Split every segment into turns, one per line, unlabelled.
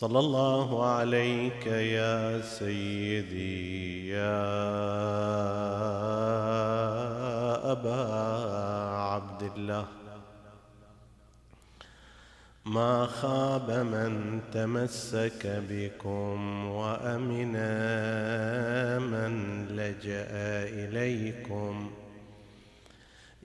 صلى الله عليك يا سيدي يا أبا عبد الله. ما خاب من تمسك بكم وأمن من لجأ إليكم.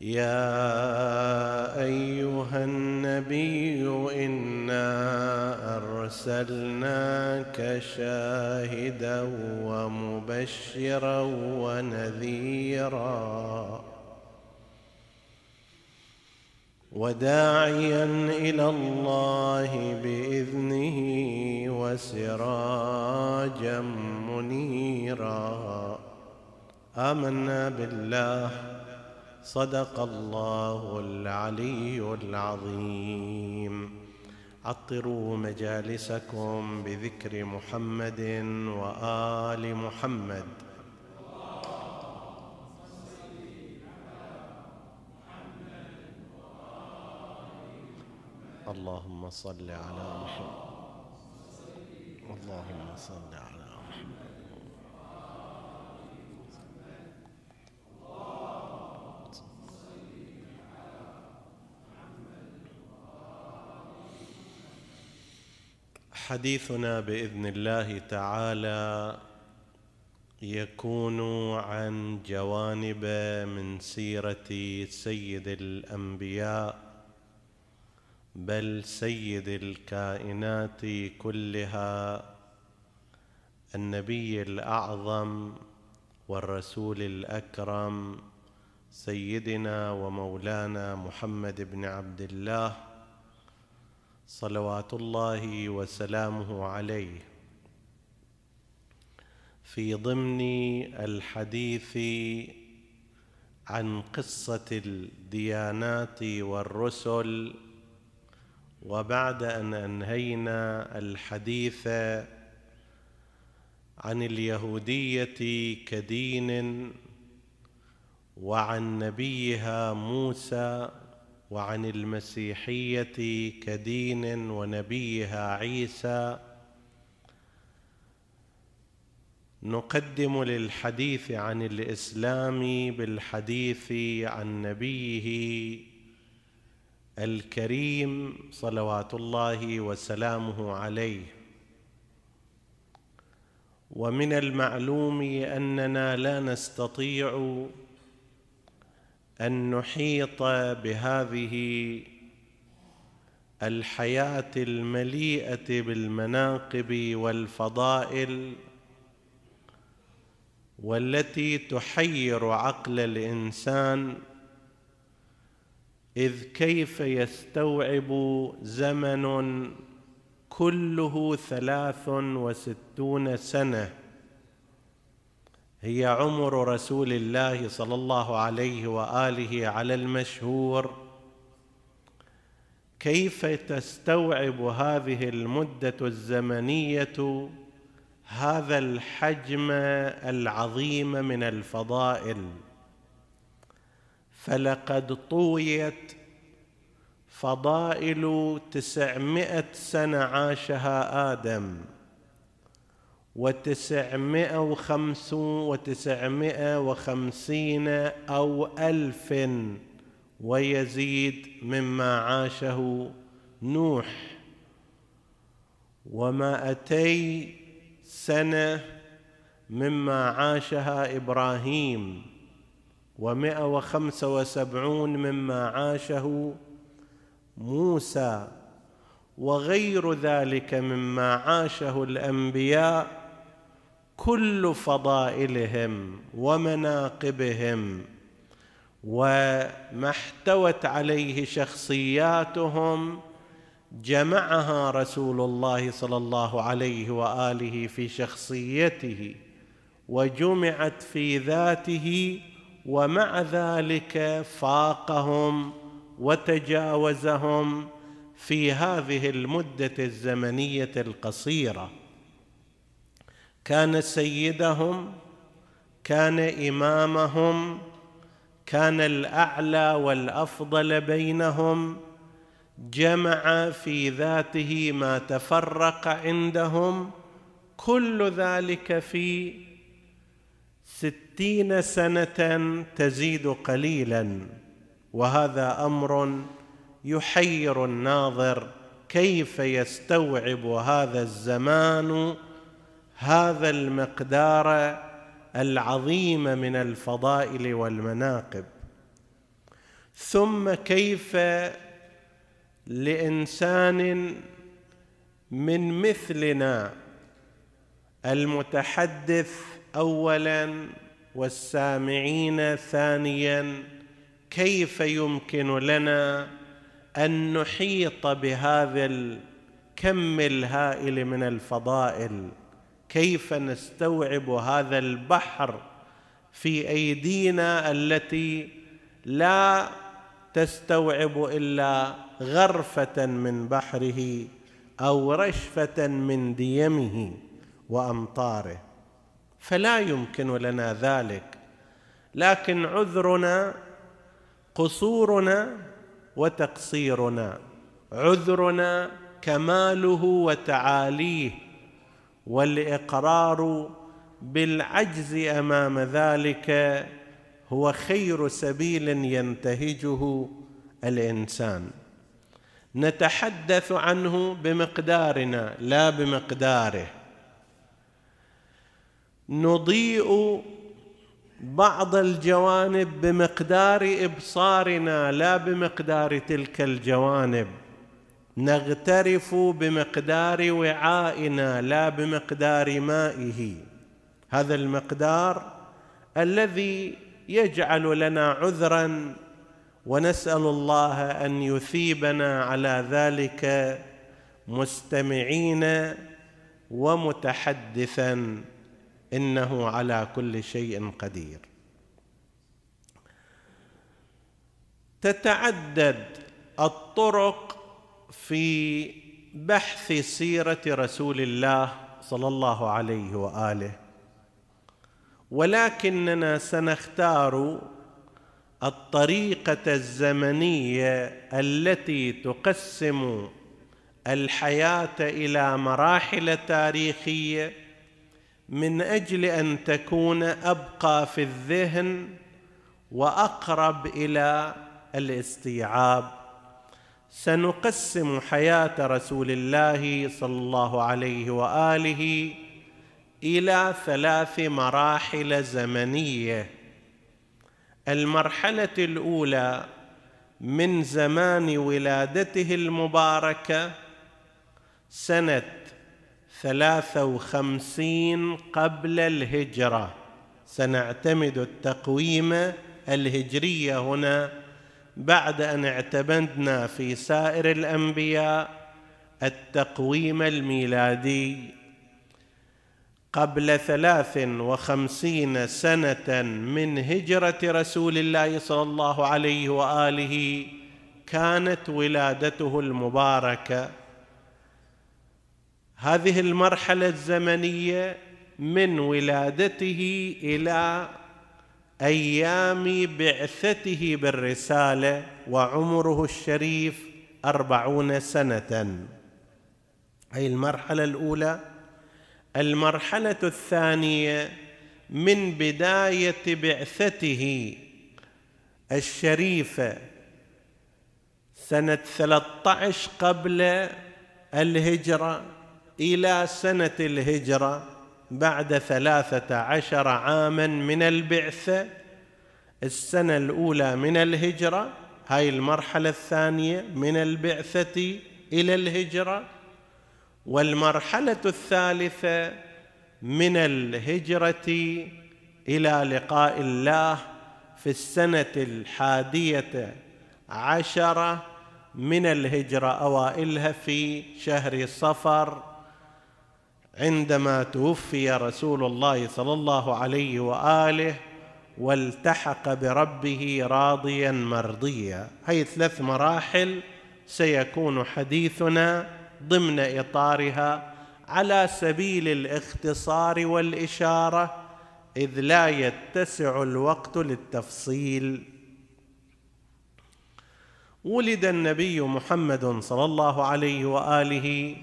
يا أيها النبي إنا أرسلناك شاهدا ومبشرا ونذيرا وداعيا إلى الله بإذنه وسراجا منيرا. آمنا بالله. صدق الله العلي العظيم. عطروا مجالسكم بذكر محمد وآل محمد. اللهم صل على محمد. اللهم صل على حديثنا بإذن الله تعالى يكون عن جوانب من سيرة سيد الأنبياء بل سيد الكائنات كلها النبي الأعظم والرسول الأكرم سيدنا ومولانا محمد بن عبد الله صلوات الله وسلامه عليه. في ضمن الحديث عن قصة الديانات والرسل وبعد أن أنهينا الحديث عن اليهودية كدين وعن نبيها موسى وعن المسيحية كدين ونبيها عيسى. نقدم للحديث عن الإسلام بالحديث عن نبيه الكريم صلوات الله وسلامه عليه. ومن المعلوم أننا لا نستطيع أن نحيط بهذه الحياة المليئة بالمناقب والفضائل والتي تحير عقل الإنسان إذ كيف يستوعب زمن كله ثلاث وستون سنة؟ هي عمر رسول الله صلى الله عليه وآله على المشهور. كيف تستوعب هذه المدة الزمنية هذا الحجم العظيم من الفضائل؟ فلقد طويت فضائل تسعمائة سنة عاشها آدم. وتسعمائة وخمسون وتسعمائة وخمسين أو ألف ويزيد مما عاشه نوح ومائتي سنة مما عاشها إبراهيم ومائة وخمسة وسبعون مما عاشه موسى وغير ذلك مما عاشه الأنبياء كل فضائلهم ومناقبهم وما احتوت عليه شخصياتهم جمعها رسول الله صلى الله عليه وآله في شخصيته وجمعت في ذاته ومع ذلك فاقهم وتجاوزهم في هذه المدة الزمنية القصيرة. كان سيدهم كان إمامهم كان الأعلى والأفضل بينهم جمع في ذاته ما تفرق عندهم كل ذلك في ستين سنة تزيد قليلا. وهذا أمر يحير الناظر كيف يستوعب هذا الزمان هذا المقدار العظيم من الفضائل والمناقب. ثم كيف لإنسان من مثلنا المتحدث اولا والسامعين ثانيا كيف يمكن لنا أن نحيط بهذا الكم الهائل من الفضائل؟ كيف نستوعب هذا البحر في أيدينا التي لا تستوعب إلا غرفة من بحره أو رشفة من ديمه وأمطاره؟ فلا يمكن لنا ذلك. لكن عذرنا قصورنا وتقصيرنا. عذرنا كماله وتعاليه. والإقرار بالعجز أمام ذلك هو خير سبيل ينتهجه الإنسان. نتحدث عنه بمقدارنا لا بمقداره. نضيء بعض الجوانب بمقدار إبصارنا لا بمقدار تلك الجوانب. نغترف بمقدار وعائنا لا بمقدار مائه. هذا المقدار الذي يجعل لنا عذرا ونسأل الله أن يثيبنا على ذلك مستمعين ومتحدثا. إنه على كل شيء قدير. تتعدد الطرق في بحث سيرة رسول الله صلى الله عليه وآله. ولكننا سنختار الطريقة الزمنية التي تقسم الحياة إلى مراحل تاريخية من أجل أن تكون أبقى في الذهن وأقرب إلى الاستيعاب سنقسم حياة رسول الله صلى الله عليه وآله إلى ثلاث مراحل زمنية. المرحلة الأولى من زمان ولادته المباركة سنة ثلاثة وخمسين قبل الهجرة. سنعتمد التقويم الهجرية هنا بعد أن اعتمدنا في سائر الأنبياء التقويم الميلادي. قبل ثلاث وخمسين سنة من هجرة رسول الله صلى الله عليه وآله كانت ولادته المباركة. هذه المرحلة الزمنية من ولادته إلى أيام بعثته بالرسالة وعمره الشريف أربعون سنة. أي المرحلة الأولى؟ المرحلة الثانية من بداية بعثته الشريفه سنة ثلاثة عشر قبل الهجرة إلى سنة الهجرة. بعد ثلاثة عشر عاما من البعثه السنة الأولى من الهجرة هاي المرحلة الثانية من البعثة إلى الهجرة والمرحلة الثالثة من الهجرة إلى لقاء الله في السنة الحادية عشره من الهجرة أوائلها في شهر صفر عندما توفي رسول الله صلى الله عليه وآله والتحق بربه راضيا مرضيا. هي ثلاث مراحل سيكون حديثنا ضمن إطارها على سبيل الاختصار والإشارة إذ لا يتسع الوقت للتفصيل. ولد النبي محمد صلى الله عليه وآله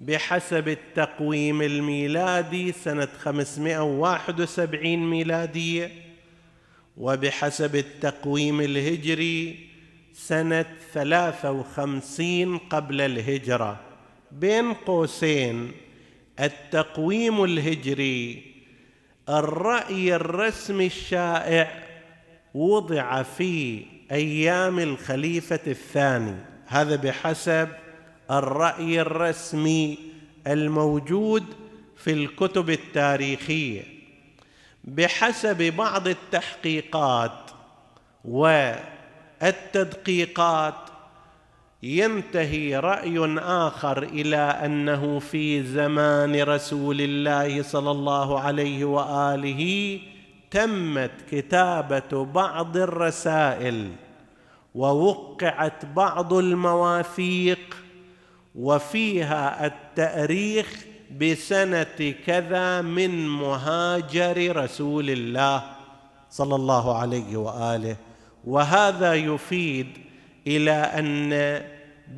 بحسب التقويم الميلادي سنة 571 ميلادية وبحسب التقويم الهجري سنة 53 قبل الهجرة. بين قوسين التقويم الهجري الرأي الرسمي الشائع وضع في أيام الخليفة الثاني. هذا بحسب الرأي الرسمي الموجود في الكتب التاريخية بحسب بعض التحقيقات والتدقيقات ينتهي رأي آخر إلى أنه في زمان رسول الله صلى الله عليه وآله تمت كتابة بعض الرسائل ووقعت بعض المواثيق وفيها التأريخ بسنة كذا من مهاجر رسول الله صلى الله عليه وآله. وهذا يفيد إلى أن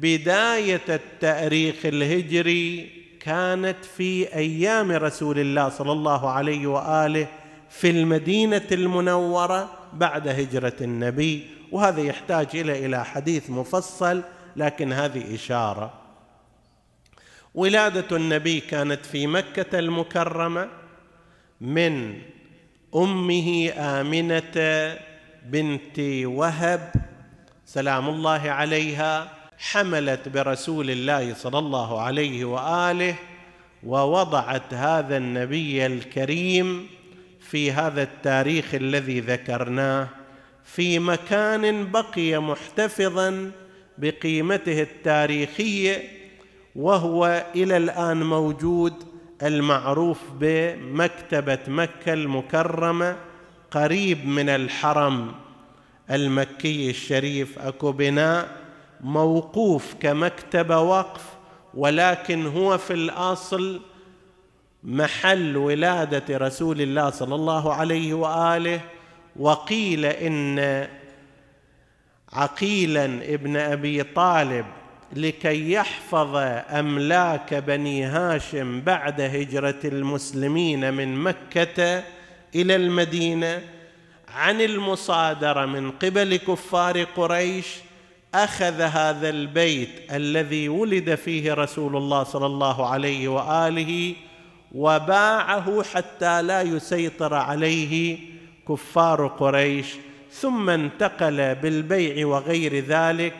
بداية التأريخ الهجري كانت في أيام رسول الله صلى الله عليه وآله في المدينة المنورة بعد هجرة النبي. وهذا يحتاج إلى إلى حديث مفصل لكن هذه إشارة. ولادة النبي كانت في مكة المكرمة من أمه آمنة بنت وهب سلام الله عليها حملت برسول الله صلى الله عليه وآله ووضعت هذا النبي الكريم في هذا التاريخ الذي ذكرناه في مكان بقي محتفظا بقيمته التاريخية وهو إلى الآن موجود المعروف بمكتبة مكة المكرمة قريب من الحرم المكي الشريف. أكو بناء موقوف كمكتبة وقف ولكن هو في الأصل محل ولادة رسول الله صلى الله عليه وآله. وقيل إن عقيلا ابن أبي طالب لكي يحفظ أملاك بني هاشم بعد هجرة المسلمين من مكة إلى المدينة عن المصادرة من قبل كفار قريش أخذ هذا البيت الذي ولد فيه رسول الله صلى الله عليه وآله وباعه حتى لا يسيطر عليه كفار قريش ثم انتقل بالبيع وغير ذلك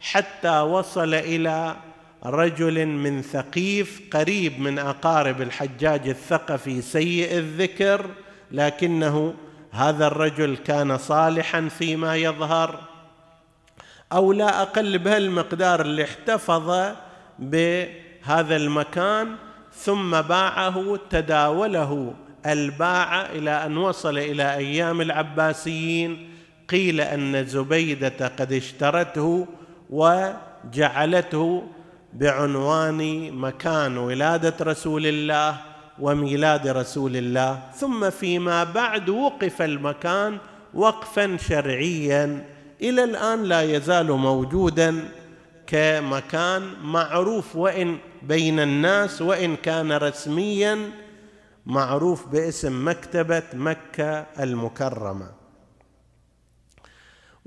حتى وصل إلى رجل من ثقيف قريب من أقارب الحجاج الثقفي سيء الذكر لكنه هذا الرجل كان صالحا فيما يظهر أو لا أقل بهالمقدار اللي احتفظ بهذا المكان ثم باعه تداوله الباعه إلى أن وصل إلى أيام العباسيين قيل أن زبيدة قد اشترته وجعلته بعنوان مكان ولادة رسول الله وميلاد رسول الله. ثم فيما بعد وقف المكان وقفا شرعيا. إلى الآن لا يزال موجودا كمكان معروف وإن بين الناس وإن كان رسميا معروف باسم مكتبة مكة المكرمة.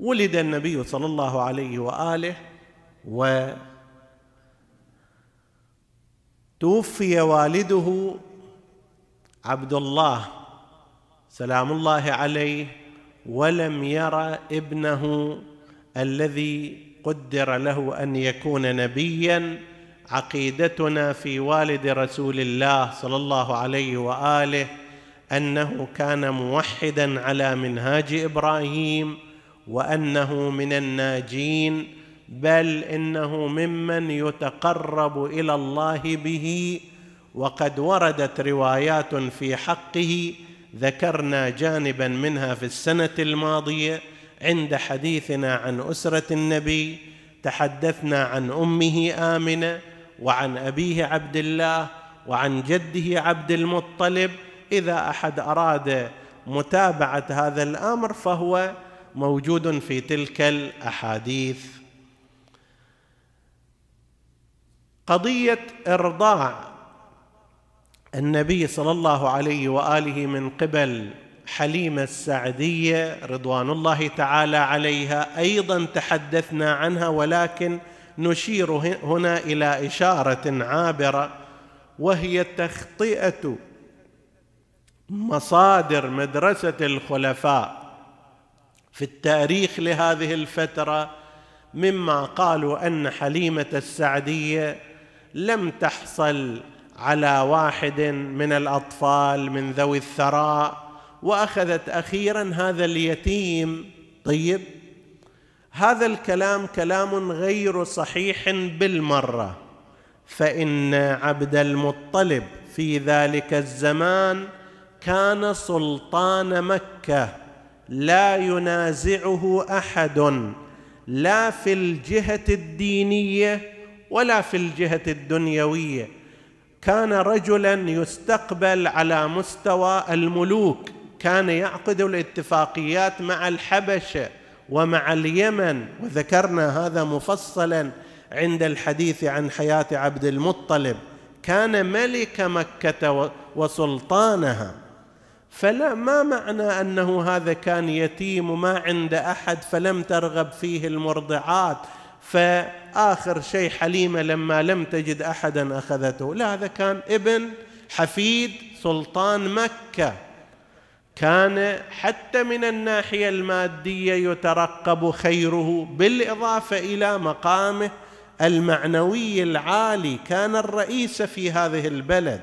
ولد النبي صلى الله عليه وآله وتوفي والده عبد الله. سلام الله عليه. ولم ير ابنه الذي قدر له أن يكون نبيا. عقيدتنا في والد رسول الله صلى الله عليه وآله أنه كان موحدا على منهاج إبراهيم. وأنه من الناجين بل إنه ممن يتقرب إلى الله به. وقد وردت روايات في حقه ذكرنا جانبا منها في السنة الماضية عند حديثنا عن أسرة النبي تحدثنا عن أمه آمنة وعن أبيه عبد الله وعن جده عبد المطلب. إذا أحد أراد متابعة هذا الأمر فهو موجود في تلك الأحاديث. قضية إرضاع النبي صلى الله عليه وآله من قبل حليمة السعدية رضوان الله تعالى عليها أيضا تحدثنا عنها ولكن نشير هنا إلى إشارة عابرة وهي تخطئة مصادر مدرسة الخلفاء. في التاريخ لهذه الفترة مما قالوا أن حليمة السعدية لم تحصل على واحد من الأطفال من ذوي الثراء وأخذت أخيرا هذا اليتيم. طيب هذا الكلام كلام غير صحيح بالمرة فإن عبد المطلب في ذلك الزمان كان سلطان مكة. لا ينازعه أحد لا في الجهة الدينية ولا في الجهة الدنيوية. كان رجلا يستقبل على مستوى الملوك كان يعقد الاتفاقيات مع الحبشة ومع اليمن. وذكرنا هذا مفصلا عند الحديث عن حياة عبد المطلب. كان ملك مكة وسلطانها. فلا ما معنى أنه هذا كان يتيم وما عند أحد فلم ترغب فيه المرضعات؟ فآخر شيء حليمة لما لم تجد أحدا أخذته. لا هذا كان ابن حفيد سلطان مكة. كان حتى من الناحية المادية يترقب خيره بالإضافة إلى مقامه المعنوي العالي. كان الرئيس في هذه البلد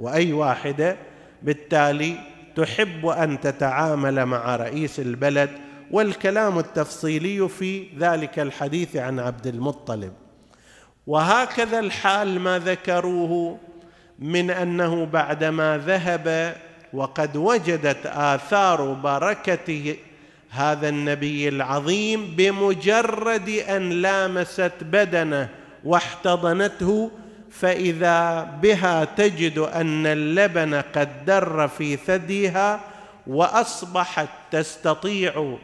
وأي واحدة؟ بالتالي تحب أن تتعامل مع رئيس البلد والكلام التفصيلي في ذلك الحديث عن عبد المطلب. وهكذا الحال ما ذكروه من أنه بعدما ذهب وقد وجدت آثار بركه هذا النبي العظيم بمجرد أن لامست بدنه واحتضنته فإذا بها تجد أن اللبن قد در في ثديها وأصبحت تستطيع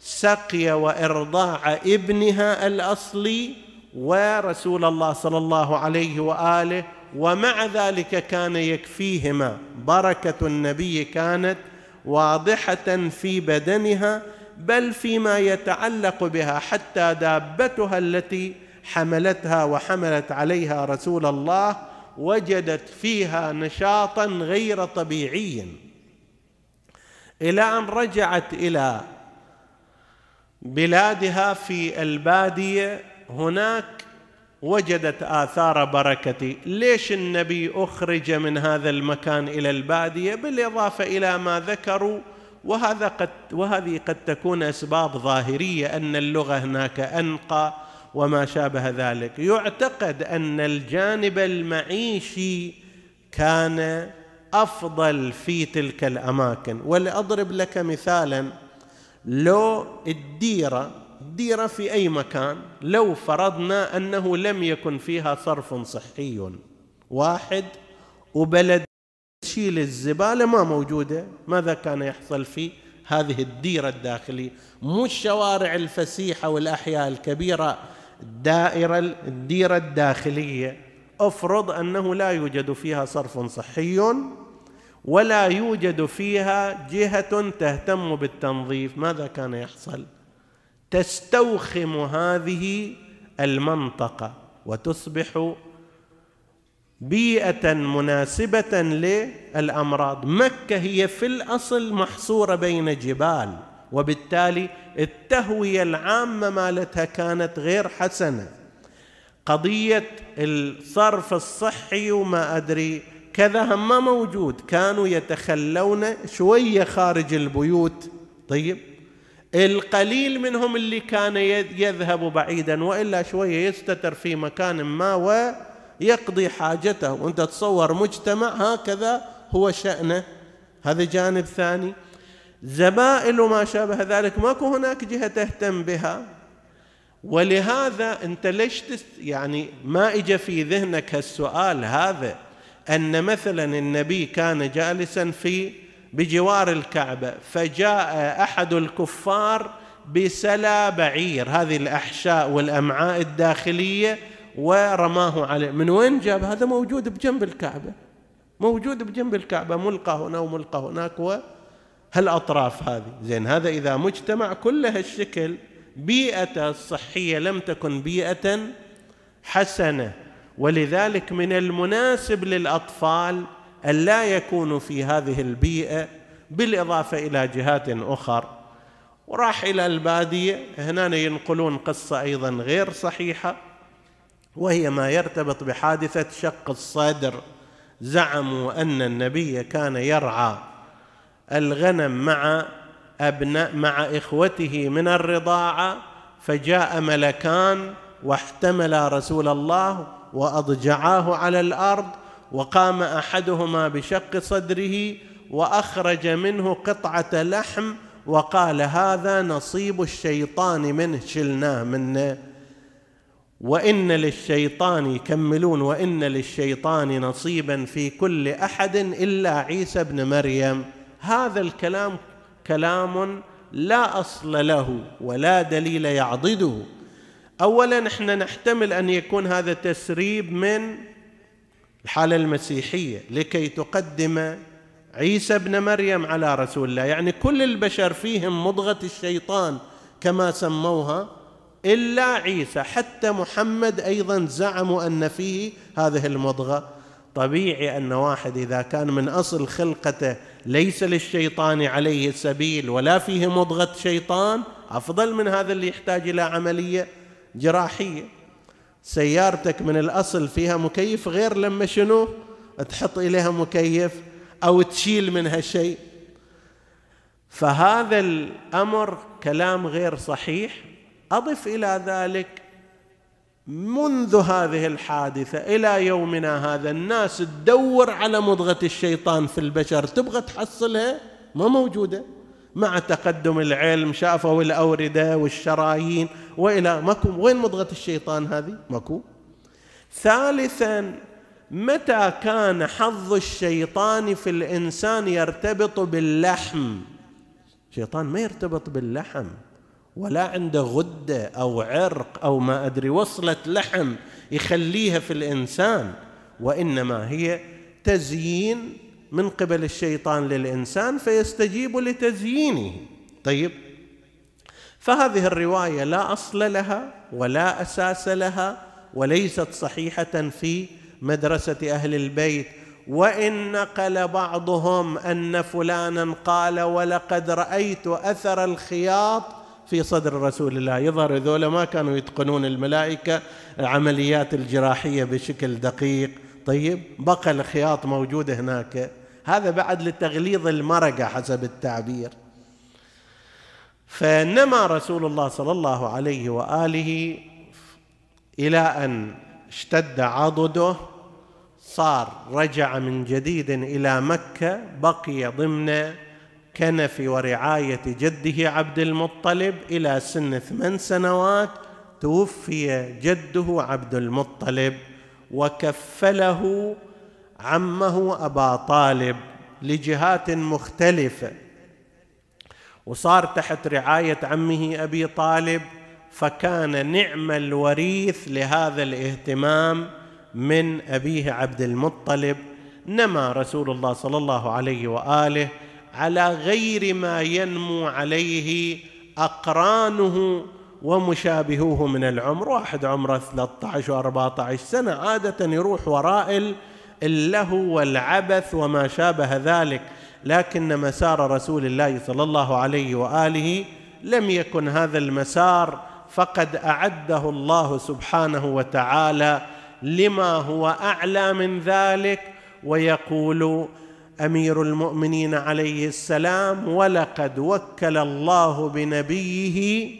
سقي وإرضاع ابنها الأصلي ورسول الله صلى الله عليه وآله ومع ذلك كان يكفيهما. بركة النبي كانت واضحة في بدنها بل فيما يتعلق بها حتى دابتها التي حملتها وحملت عليها رسول الله وجدت فيها نشاطا غير طبيعي إلى أن رجعت إلى بلادها في البادية هناك وجدت آثار بركتي ليش النبي أخرج من هذا المكان إلى البادية؟ بالإضافة إلى ما ذكروا وهذا قد وهذه قد تكون أسباب ظاهرية أن اللغة هناك أنقى. وما شابه ذلك. يعتقد أن الجانب المعيشي كان أفضل في تلك الأماكن. ولأضرب لك مثالا لو الديرة ديره في أي مكان لو فرضنا أنه لم يكن فيها صرف صحي واحد وبلد تشيل الزبالة ما موجودة ماذا كان يحصل في هذه الديرة الداخلية؟ مو الشوارع الفسيحة والأحياء الكبيرة الدائرة الديرة الداخلية. افرض أنه لا يوجد فيها صرف صحي ولا يوجد فيها جهة تهتم بالتنظيف ماذا كان يحصل؟ تستوخم هذه المنطقة وتصبح بيئة مناسبة للأمراض. مكة هي في الأصل محصورة بين جبال. وبالتالي التهوية العامة مالتها كانت غير حسنة. قضية الصرف الصحي وما أدري كذا هم ما موجود. كانوا يتخلون شوية خارج البيوت. طيب القليل منهم اللي كان يذهب بعيدا وإلا شوية يستتر في مكان ما ويقضي حاجته. وأنت تصور مجتمع هكذا هو شأنه. هذا جانب ثاني. زبائل وما شابه ذلك. ماكو هناك جهة تهتم بها. ولهذا أنت ليش تست يعني ما اجى في ذهنك هالسؤال هذا؟ أن مثلا النبي كان جالسا في بجوار الكعبة فجاء أحد الكفار بسلا بعير هذه الأحشاء والأمعاء الداخلية ورماه عليه. من وين جاب؟ هذا موجود بجنب الكعبة. موجود بجنب الكعبة ملقى هنا وملقى هناك وهالاطراف هذه. زين هذا إذا مجتمع كل هالشكل بيئته الصحيه لم تكن بيئة حسنة. ولذلك من المناسب للأطفال أن لا يكونوا في هذه البيئة بالإضافة إلى جهات أخر. وراح إلى البادية. هنا ينقلون قصة أيضا غير صحيحة وهي ما يرتبط بحادثة شق الصدر. زعموا أن النبي كان يرعى. الغنم مع أبناء مع إخوته من الرضاعة فجاء ملكان واحتملا رسول الله وأضجعاه على الأرض وقام أحدهما بشق صدره وأخرج منه قطعة لحم وقال هذا نصيب الشيطان منه شلناه منه. وإن للشيطان يكملون وإن للشيطان نصيبا في كل أحد إلا عيسى ابن مريم. هذا الكلام كلام لا أصل له ولا دليل يعضده. اولا إحنا نحتمل أن يكون هذا تسريب من الحالة المسيحية لكي تقدم عيسى ابن مريم على رسول الله. يعني كل البشر فيهم مضغة الشيطان كما سموها إلا عيسى. حتى محمد أيضا زعموا أن فيه هذه المضغة. طبيعي أن واحد إذا كان من أصل خلقته ليس للشيطان عليه سبيل ولا فيه مضغة شيطان أفضل من هذا اللي يحتاج إلى عملية جراحية. سيارتك من الأصل فيها مكيف غير لما شنو؟ تحط إليها مكيف أو تشيل منها شيء. فهذا الأمر كلام غير صحيح. أضف إلى ذلك منذ هذه الحادثة إلى يومنا هذا الناس تدور على مضغة الشيطان في البشر. تبغى تحصلها؟ ما موجودة. مع تقدم العلم شافوا الأوردة والشرايين. وإلى ماكو وين مضغة الشيطان هذه؟ ماكو. ثالثا متى كان حظ الشيطان في الإنسان يرتبط باللحم؟ الشيطان ما يرتبط باللحم. ولا عنده غده أو عرق أو ما أدري وصلة لحم يخليها في الإنسان وإنما هي تزيين من قبل الشيطان للإنسان فيستجيب لتزيينه. طيب فهذه الرواية لا أصل لها ولا أساس لها وليست صحيحة في مدرسة أهل البيت. وإن نقل بعضهم أن فلانا قال ولقد رأيت أثر الخياط في صدر رسول الله. يظهر ذولا ما كانوا يتقنون الملائكة العمليات الجراحية بشكل دقيق. طيب بقى الخياط موجود هناك. هذا بعد لتغليظ المرقة حسب التعبير. فنما رسول الله صلى الله عليه وآله إلى أن اشتد عضده صار رجع من جديد إلى مكة بقي ضمن كنف ورعاية جده عبد المطلب إلى سن ثمان سنوات توفي جده عبد المطلب وكفله عمه أبا طالب لجهات مختلفة. وصار تحت رعاية عمه أبي طالب فكان نعم الوريث لهذا الاهتمام من أبيه عبد المطلب نما رسول الله صلى الله عليه وآله على غير ما ينمو عليه أقرانه ومشابهوه من العمر. واحد عمره 13 و14 سنة عادة يروح وراء اللهو والعبث وما شابه ذلك لكن مسار رسول الله صلى الله عليه وآله لم يكن هذا المسار فقد أعده الله سبحانه وتعالى لما هو أعلى من ذلك ويقول أمير المؤمنين عليه السلام ولقد وكل الله بنبيه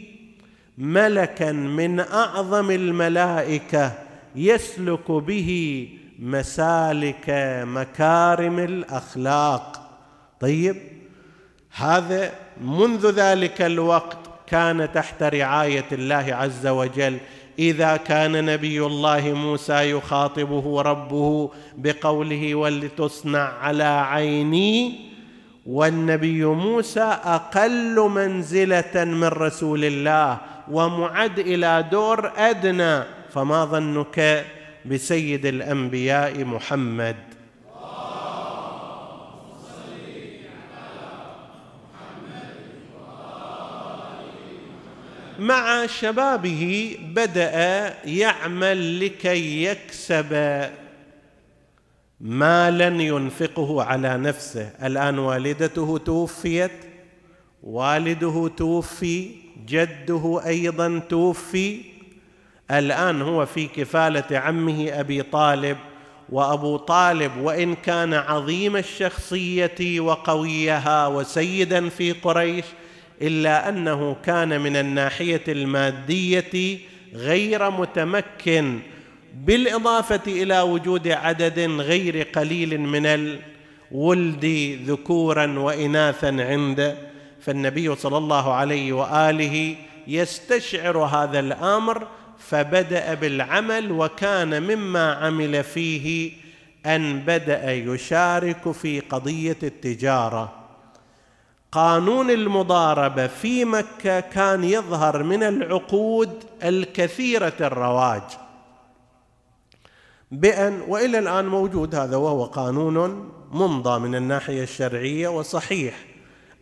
ملكا من أعظم الملائكة يسلك به مسالك مكارم الأخلاق. طيب هذا منذ ذلك الوقت كان تحت رعاية الله عز وجل. إذا كان نبي الله موسى يخاطبه ربه بقوله ولتصنع على عيني والنبي موسى أقل منزلة من رسول الله ومعد إلى دور أدنى فما ظنك بسيد الأنبياء محمد؟ مع شبابه بدأ يعمل لكي يكسب مالا ينفقه على نفسه. الآن والدته توفيت والده توفي جده أيضا توفي. الآن هو في كفالة عمه أبي طالب وأبو طالب وإن كان عظيم الشخصية وقويها وسيدا في قريش إلا أنه كان من الناحية المادية غير متمكن بالإضافة إلى وجود عدد غير قليل من الولد ذكورا وإناثا عنده فالنبي صلى الله عليه وآله يستشعر هذا الأمر فبدأ بالعمل وكان مما عمل فيه أن بدأ يشارك في قضية التجارة. قانون المضاربة في مكة كان يظهر من العقود الكثيرة الرواج. بأن وإلى الآن موجود هذا وهو قانون ممضى من الناحية الشرعية وصحيح.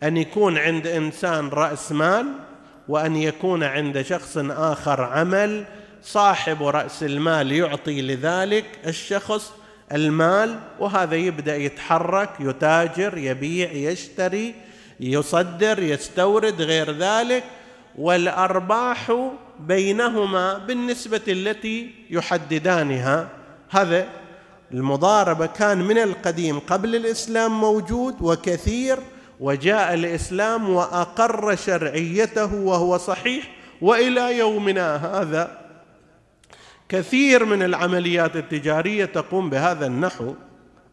أن يكون عند إنسان رأس مال وأن يكون عند شخص آخر عمل صاحب رأس المال يعطي لذلك الشخص المال وهذا يبدأ يتحرك يتاجر يبيع يشتري. يصدر يستورد غير ذلك. والأرباح بينهما بالنسبة التي يحددانها. هذا المضاربة كان من القديم قبل الإسلام موجود وكثير وجاء الإسلام وأقر شرعيته وهو صحيح وإلى يومنا هذا كثير من العمليات التجارية تقوم بهذا النحو.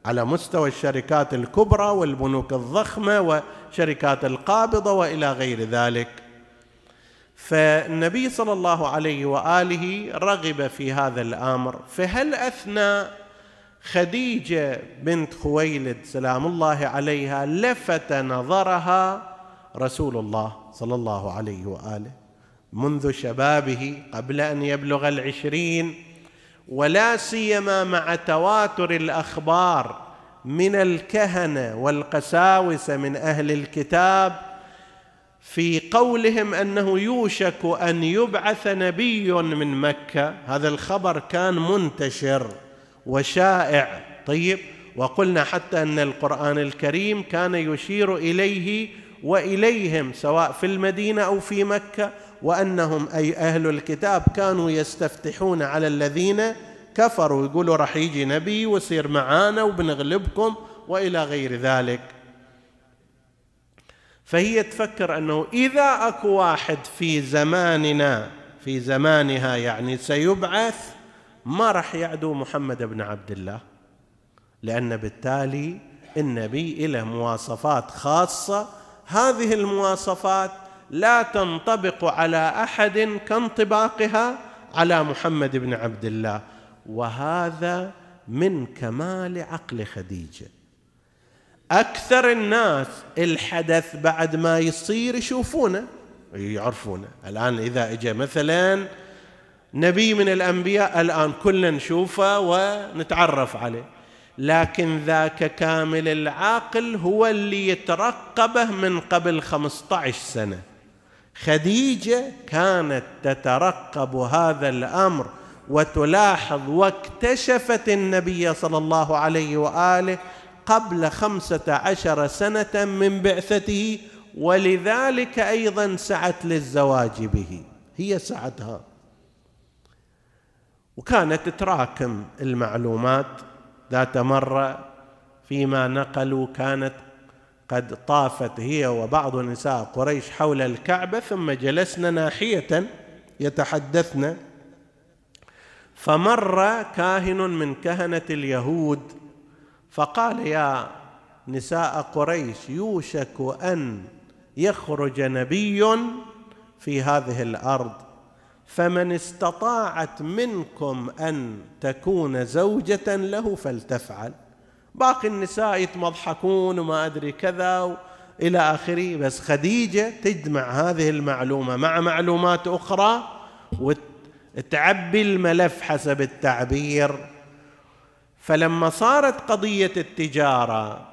على مستوى الشركات الكبرى والبنوك الضخمة وشركات القابضة وإلى غير ذلك. فالنبي صلى الله عليه وآله رغب في هذا الأمر. فهل أثنى خديجة بنت خويلد سلام الله عليها لفت نظرها رسول الله صلى الله عليه وآله منذ شبابه قبل أن يبلغ العشرين ولا سيما مع تواتر الأخبار من الكهنة والقساوسة من أهل الكتاب في قولهم أنه يوشك أن يبعث نبي من مكة. هذا الخبر كان منتشر وشائع. طيب وقلنا حتى أن القرآن الكريم كان يشير إليه وإليهم سواء في المدينة أو في مكة. وأنهم أي أهل الكتاب كانوا يستفتحون على الذين كفروا. يقولوا راح يجي نبي ويصير معانا وبنغلبكم وإلى غير ذلك. فهي تفكر أنه إذا أكو واحد في زماننا في زمانها يعني سيبعث ما راح يعدو محمد بن عبد الله. لأن بالتالي النبي له مواصفات خاصة. هذه المواصفات لا تنطبق على أحد كانطباقها على محمد بن عبد الله. وهذا من كمال عقل خديجة. أكثر الناس الحدث بعد ما يصير يشوفونه يعرفونه. الآن إذا اجى مثلا نبي من الأنبياء الآن كلنا نشوفه ونتعرف عليه. لكن ذاك كامل العاقل هو اللي يترقبه من قبل 15 سنة. خديجة كانت تترقب هذا الأمر وتلاحظ واكتشفت النبي صلى الله عليه وآله قبل خمسة عشر سنة من بعثته ولذلك أيضا سعت للزواج به. هي سعتها. وكانت تراكم المعلومات ذات مرة فيما نقلوا كانت قد طافت هي وبعض نساء قريش حول الكعبة ثم جلسن ناحية يتحدثن. فمر كاهن من كهنة اليهود فقال يا نساء قريش يوشك أن يخرج نبي في هذه الأرض فمن استطاعت منكم أن تكون زوجة له فلتفعل. باقي النساء يتمضحكون وما أدري كذا إلى آخره. بس خديجة تجمع هذه المعلومة مع معلومات أخرى وتعبي الملف حسب التعبير. فلما صارت قضية التجارة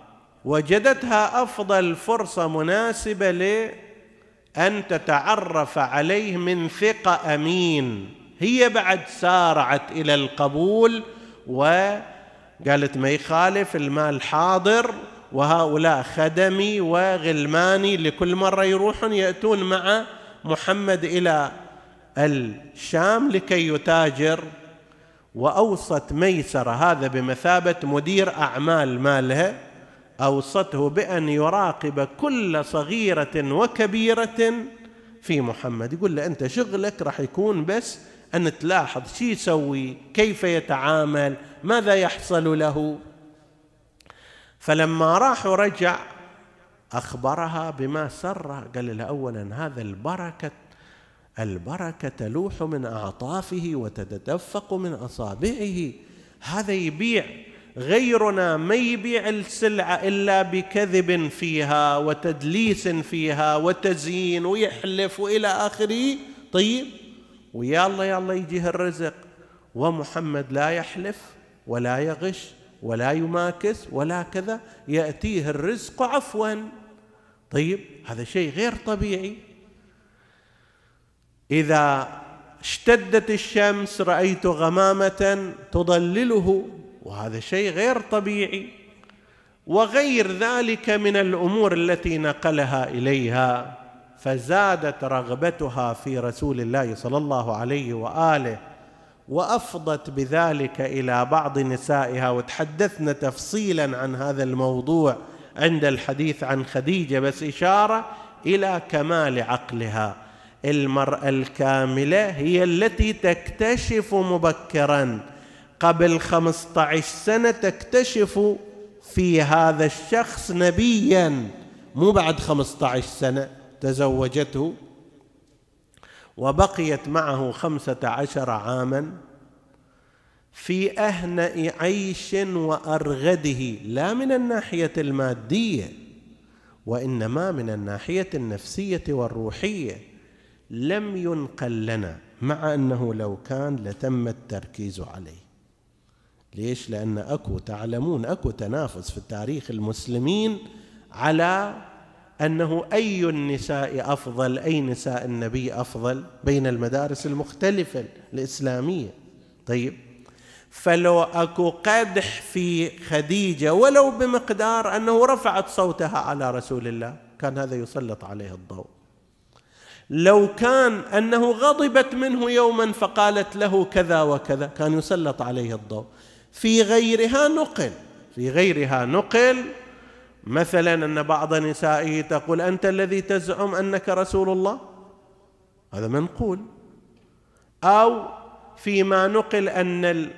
وجدتها أفضل فرصة مناسبة لأن تتعرف عليه من ثقة أمين. هي بعد سارعت إلى القبول و قالت ما يخالف المال حاضر وهؤلاء خدمي وغلماني لكل مرة يروحون يأتون مع محمد إلى الشام لكي يتاجر. وأوصت ميسرة هذا بمثابة مدير أعمال مالها أوصته بأن يراقب كل صغيرة وكبيرة في محمد. يقول له أنت شغلك راح يكون بس أن تلاحظ شو يسوي كيف يتعامل ماذا يحصل له؟ فلما راح ورجع أخبرها بما سر قال لها أولا هذا البركة البركة تلوح من أعطافه وتتدفق من أصابعه. هذا يبيع غيرنا ما يبيع السلعة إلا بكذب فيها وتدليس فيها وتزيين ويحلف وإلى آخره. طيب ويا الله يا الله يجيه الرزق. ومحمد لا يحلف. ولا يغش ولا يماكس ولا كذا يأتيه الرزق عفوا. طيب هذا شيء غير طبيعي. إذا اشتدت الشمس رأيت غمامة تضلله وهذا شيء غير طبيعي. وغير ذلك من الأمور التي نقلها إليها فزادت رغبتها في رسول الله صلى الله عليه وآله. وأفضت بذلك إلى بعض نسائها وتحدثنا تفصيلا عن هذا الموضوع عند الحديث عن خديجة بس إشارة إلى كمال عقلها. المرأة الكاملة هي التي تكتشف مبكرا. قبل خمسة عشر سنة تكتشف في هذا الشخص نبيا. مو بعد خمسة عشر سنة تزوجته. وبقيت معه خمسة عشر عاما في أهنأ عيش وأرغده لا من الناحية المادية وإنما من الناحية النفسية والروحية لم ينقل لنا مع أنه لو كان لتم التركيز عليه ليش؟ لأن أكو تعلمون أكو تنافس في تاريخ المسلمين على أنه أي النساء أفضل أي نساء النبي أفضل بين المدارس المختلفة الإسلامية. طيب فلو أكو قدح في خديجة ولو بمقدار أنه رفعت صوتها على رسول الله كان هذا يسلط عليه الضوء. لو كان أنه غضبت منه يوما فقالت له كذا وكذا كان يسلط عليه الضوء. في غيرها نقل في غيرها نقل مثلا أن بعض نسائه تقول أنت الذي تزعم أنك رسول الله؟ هذا منقول. أو فيما نقل أن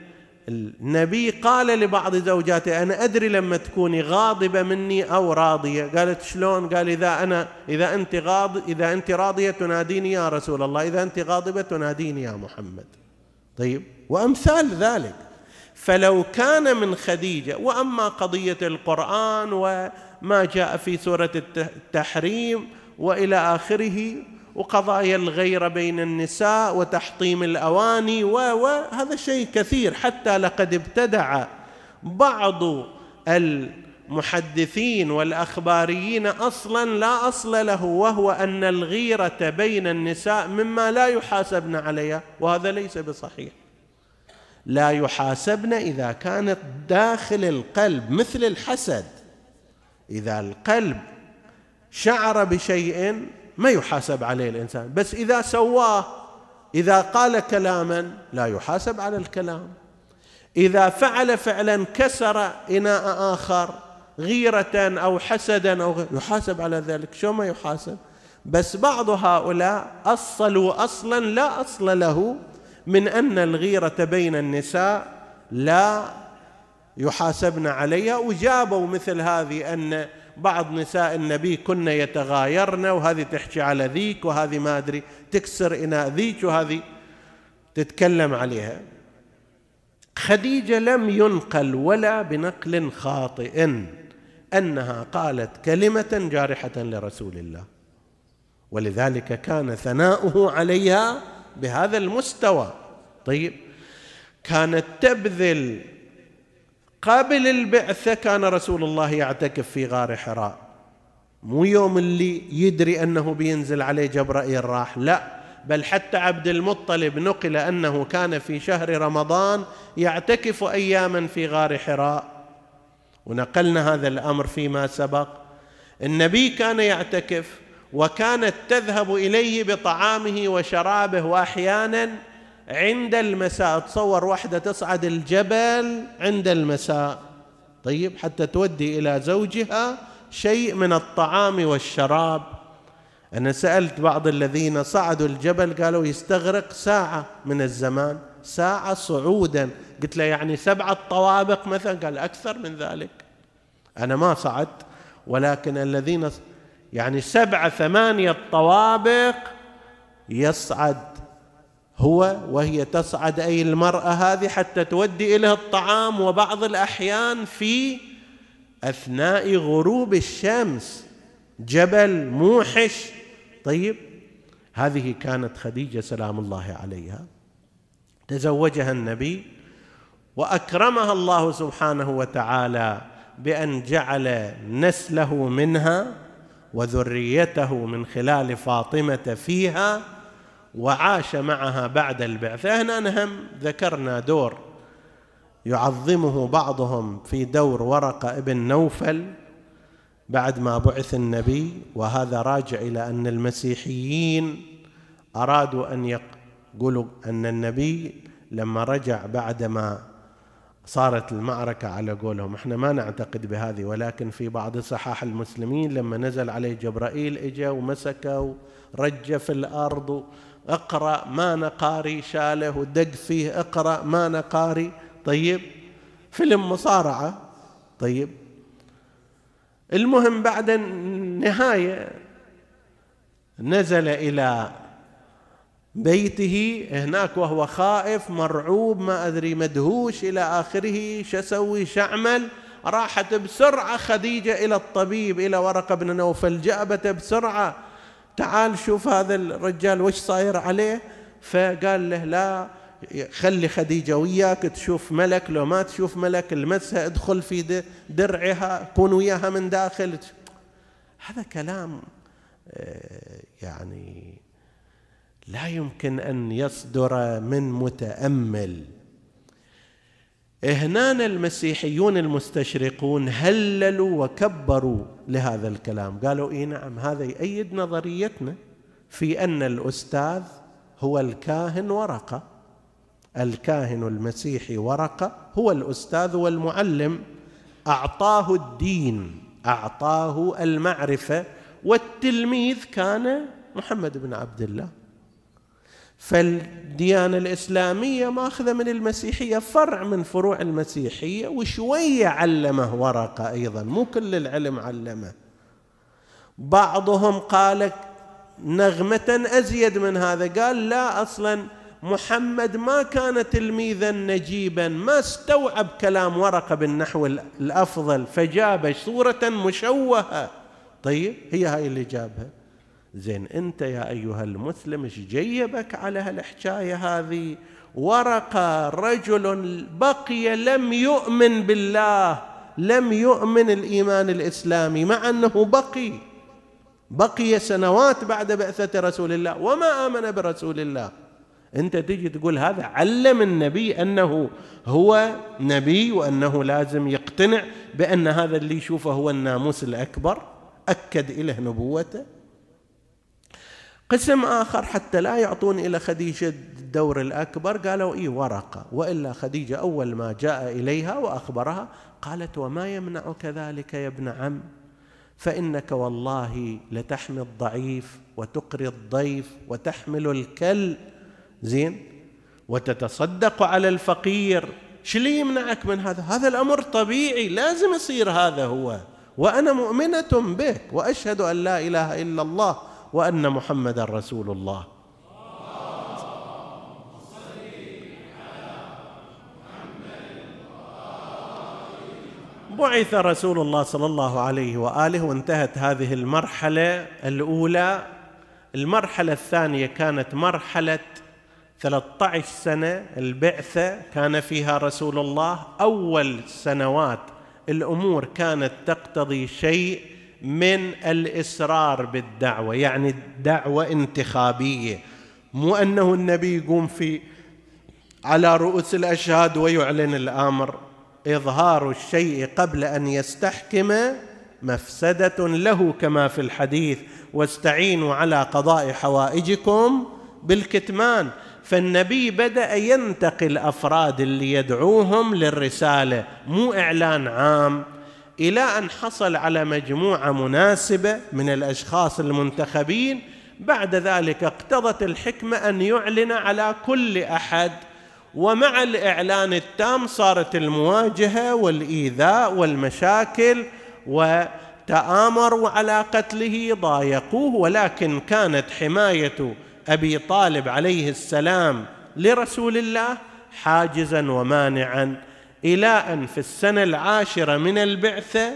النبي قال لبعض زوجاته أنا أدري لما تكوني غاضبة مني أو راضية. قالت شلون؟ قال إذا أنا إذا أنت غاض إذا أنت راضية تناديني يا رسول الله إذا أنت غاضبة تناديني يا محمد. طيب وأمثال ذلك. فلو كان من خديجة وأما قضية القرآن وما جاء في سورة التحريم وإلى آخره وقضايا الغيره بين النساء وتحطيم الأواني وهذا شيء كثير حتى لقد ابتدع بعض المحدثين والأخباريين أصلا لا أصل له وهو أن الغيرة بين النساء مما لا يحاسبن عليها وهذا ليس بصحيح. لا يحاسبن إذا كانت داخل القلب مثل الحسد. إذا القلب شعر بشيء ما يحاسب عليه الإنسان بس إذا سواه إذا قال كلاما لا يحاسب على الكلام. إذا فعل فعلا كسر إناء آخر غيرة أو حسدا أو يحاسب على ذلك. شو ما يحاسب؟ بس بعض هؤلاء أصلوا أصلا لا أصل له من أن الغيرة بين النساء لا يحاسبن عليها وجابوا مثل هذه أن بعض نساء النبي كن يتغايرن وهذه تحكي على ذيك وهذه ما أدري تكسر إناء ذيك وهذه تتكلم عليها. خديجة لم ينقل ولا بنقل خاطئ أنها قالت كلمة جارحة لرسول الله ولذلك كان ثناؤه عليها بهذا المستوى. طيب كانت تبذل قبل البعثة كان رسول الله يعتكف في غار حراء. مو يوم اللي يدري أنه بينزل عليه جبرائيل راح لا بل حتى عبد المطلب نقل أنه كان في شهر رمضان يعتكف أياما في غار حراء. ونقلنا هذا الأمر فيما سبق. النبي كان يعتكف وكانت تذهب إليه بطعامه وشرابه وأحيانا عند المساء. تصور واحدة تصعد الجبل عند المساء. طيب حتى تودي إلى زوجها شيء من الطعام والشراب. أنا سألت بعض الذين صعدوا الجبل قالوا يستغرق ساعة من الزمان ساعة صعودا. قلت له يعني سبعة طوابق مثلا؟ قال أكثر من ذلك. أنا ما صعدت ولكن الذين يعني سبعة ثمانية طوابق يصعد هو وهي تصعد أي المرأة هذه حتى تودي إليه الطعام وبعض الأحيان في أثناء غروب الشمس. جبل موحش. طيب هذه كانت خديجة سلام الله عليها. تزوجها النبي وأكرمها الله سبحانه وتعالى بأن جعل نسله منها. وذريته من خلال فاطمة فيها وعاش معها بعد البعثه هنا نهم ذكرنا دور يعظمه بعضهم في دور ورقة ابن نوفل بعد ما بعث النبي وهذا راجع إلى أن المسيحيين أرادوا أن يقولوا أن النبي لما رجع بعدما صارت المعركة على قولهم. إحنا ما نعتقد بهذه ولكن في بعض صحاح المسلمين لما نزل عليه جبرائيل إجا ومسكه ورجه في الأرض اقرأ ما نقاري شاله ودق فيه اقرأ ما نقاري. طيب فيلم مصارعة. طيب المهم بعد النهاية نزل إلى بيته هناك وهو خائف مرعوب ما أدري مدهوش إلى آخره شسوي شعمل راحت بسرعة خديجة إلى الطبيب إلى ورقة بن نوفل جابته بسرعة تعال شوف هذا الرجال وش صاير عليه. فقال له لا خلي خديجة وياك تشوف ملك لو ما تشوف ملك المسها ادخل في درعها كون وياها من داخل. هذا كلام آه، يعني لا يمكن أن يصدر من متأمل. هنا المسيحيون المستشرقون هللوا وكبروا لهذا الكلام. قالوا اي نعم هذا يؤيد نظريتنا في أن الأستاذ هو الكاهن ورقة. الكاهن المسيحي ورقة هو الأستاذ والمعلم. أعطاه الدين أعطاه المعرفة والتلميذ كان محمد بن عبد الله. فالديانة الإسلامية ماخذة من المسيحية فرع من فروع المسيحية وشوية علمه ورقة أيضا مو كل العلم علمه. بعضهم قال نغمة أزيد من هذا قال لا أصلا محمد ما كان تلميذا نجيبا ما استوعب كلام ورقة بالنحو الأفضل فجاب صورة مشوهة. طيب هي هاي اللي جابها. زين أنت يا أيها المسلم إيش جيبك على هالحكاية هذه؟ ورقه رجل بقي لم يؤمن بالله لم يؤمن الإيمان الإسلامي مع أنه بقي. بقي سنوات بعد بعثة رسول الله وما آمن برسول الله. أنت تجي تقول هذا علم النبي أنه هو نبي وأنه لازم يقتنع بأن هذا اللي يشوفه هو الناموس الأكبر أكد اله نبوته. قسم آخر حتى لا يعطون إلى خديجة الدور الأكبر. قالوا اي ورقة. وإلا خديجة أول ما جاء إليها وأخبرها قالت وما يمنعك ذلك يا ابن عم؟ فإنك والله لتحمي الضعيف وتقري الضيف وتحمل الكل. زين؟ وتتصدق على الفقير. شو اللي يمنعك من هذا؟ هذا الأمر طبيعي لازم يصير هذا هو. وأنا مؤمنة بك وأشهد أن لا إله إلا الله. وأن محمدا رسول الله. بعث رسول الله صلى الله عليه وآله وانتهت هذه المرحلة الأولى. المرحلة الثانية كانت مرحلة 13 سنة. البعثة كان فيها رسول الله. أول سنوات الأمور كانت تقتضي شيء من الإصرار بالدعوة يعني دعوة انتخابية. مو أنه النبي يقوم في على رؤوس الأشهاد ويعلن الأمر. إظهار الشيء قبل أن يستحكم مفسدة له كما في الحديث واستعينوا على قضاء حوائجكم بالكتمان فالنبي بدأ ينتقي الأفراد اللي يدعوهم للرسالة مو إعلان عام. إلى أن حصل على مجموعة مناسبة من الأشخاص المنتخبين. بعد ذلك اقتضت الحكمة أن يعلن على كل أحد. ومع الإعلان التام صارت المواجهة والإيذاء والمشاكل وتامروا على قتله ضايقوه. ولكن كانت حماية أبي طالب عليه السلام لرسول الله حاجزا ومانعا. إلى ان في السنة العاشرة من البعثة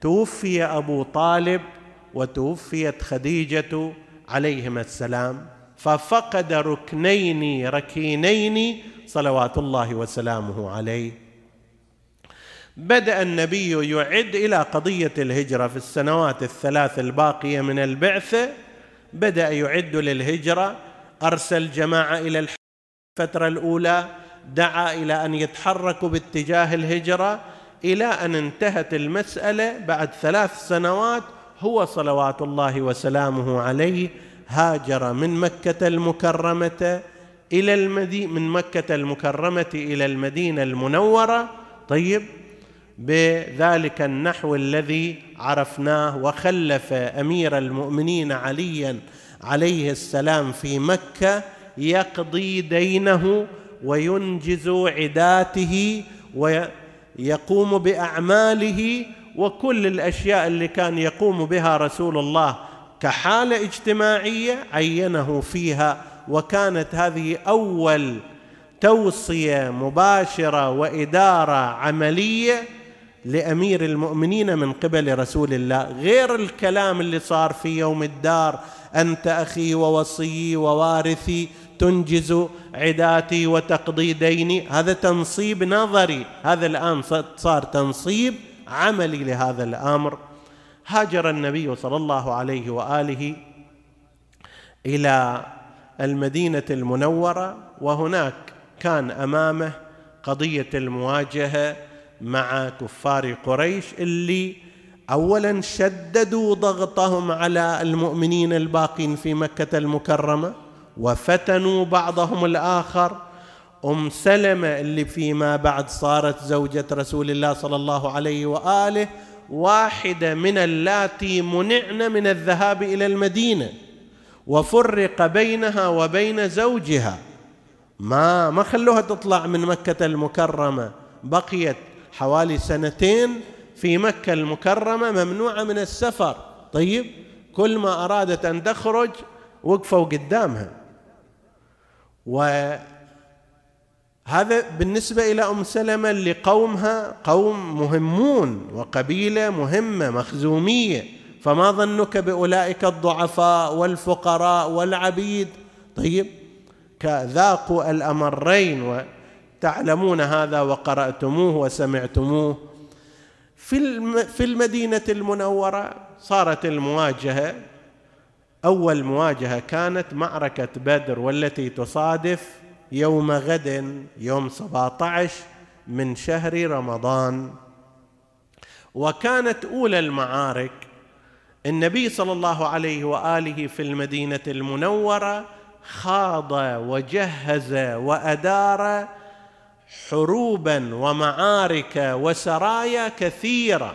توفي أبو طالب وتوفيت خديجة عليهما السلام. ففقد ركنين ركينين صلوات الله وسلامه عليه. بدأ النبي يعد إلى قضية الهجرة في السنوات الثلاث الباقية من البعثة. بدأ يعد للهجرة أرسل جماعة إلى الفترة الأولى دعا إلى أن يتحركوا باتجاه الهجرة إلى أن انتهت المسألة بعد ثلاث سنوات هو صلوات الله وسلامه عليه هاجر من مكة المكرمة إلى المدينة من مكة المكرمة إلى المدينة المنورة. طيب بذلك النحو الذي عرفناه وخلف أمير المؤمنين عليا عليه السلام في مكة يقضي دينه وينجز عداته ويقوم بأعماله وكل الأشياء اللي كان يقوم بها رسول الله كحالة اجتماعية عينه فيها وكانت هذه أول توصية مباشرة وإدارة عملية لأمير المؤمنين من قبل رسول الله. غير الكلام اللي صار في يوم الدار أنت أخي ووصي ووارثي تنجز عداتي وتقضي ديني هذا تنصيب نظري. هذا الآن صار تنصيب عملي لهذا الأمر. هاجر النبي صلى الله عليه وآله إلى المدينة المنورة وهناك كان أمامه قضية المواجهة مع كفار قريش اللي اولا شددوا ضغطهم على المؤمنين الباقين في مكة المكرمة وفتنوا بعضهم الآخر. أم سلمة اللي فيما بعد صارت زوجة رسول الله صلى الله عليه وآله واحدة من اللاتي منعن من الذهاب إلى المدينة وفرق بينها وبين زوجها. ما ما خلوها تطلع من مكة المكرمة بقيت حوالي سنتين في مكة المكرمة ممنوعة من السفر. طيب كل ما أرادت أن تخرج وقفوا قدامها. هذا بالنسبة إلى أم سلمة اللي قومها قوم مهمون وقبيلة مهمة مخزومية. فما ظنك بأولئك الضعفاء والفقراء والعبيد؟ طيب كذاقوا الأمرين وتعلمون هذا وقرأتموه وسمعتموه. في في المدينة المنورة صارت المواجهة أول مواجهة كانت معركة بدر والتي تصادف يوم غد يوم 17 من شهر رمضان. وكانت أولى المعارك النبي صلى الله عليه وآله في المدينة المنورة خاض وجهز وأدار حروبا ومعارك وسرايا كثيرة.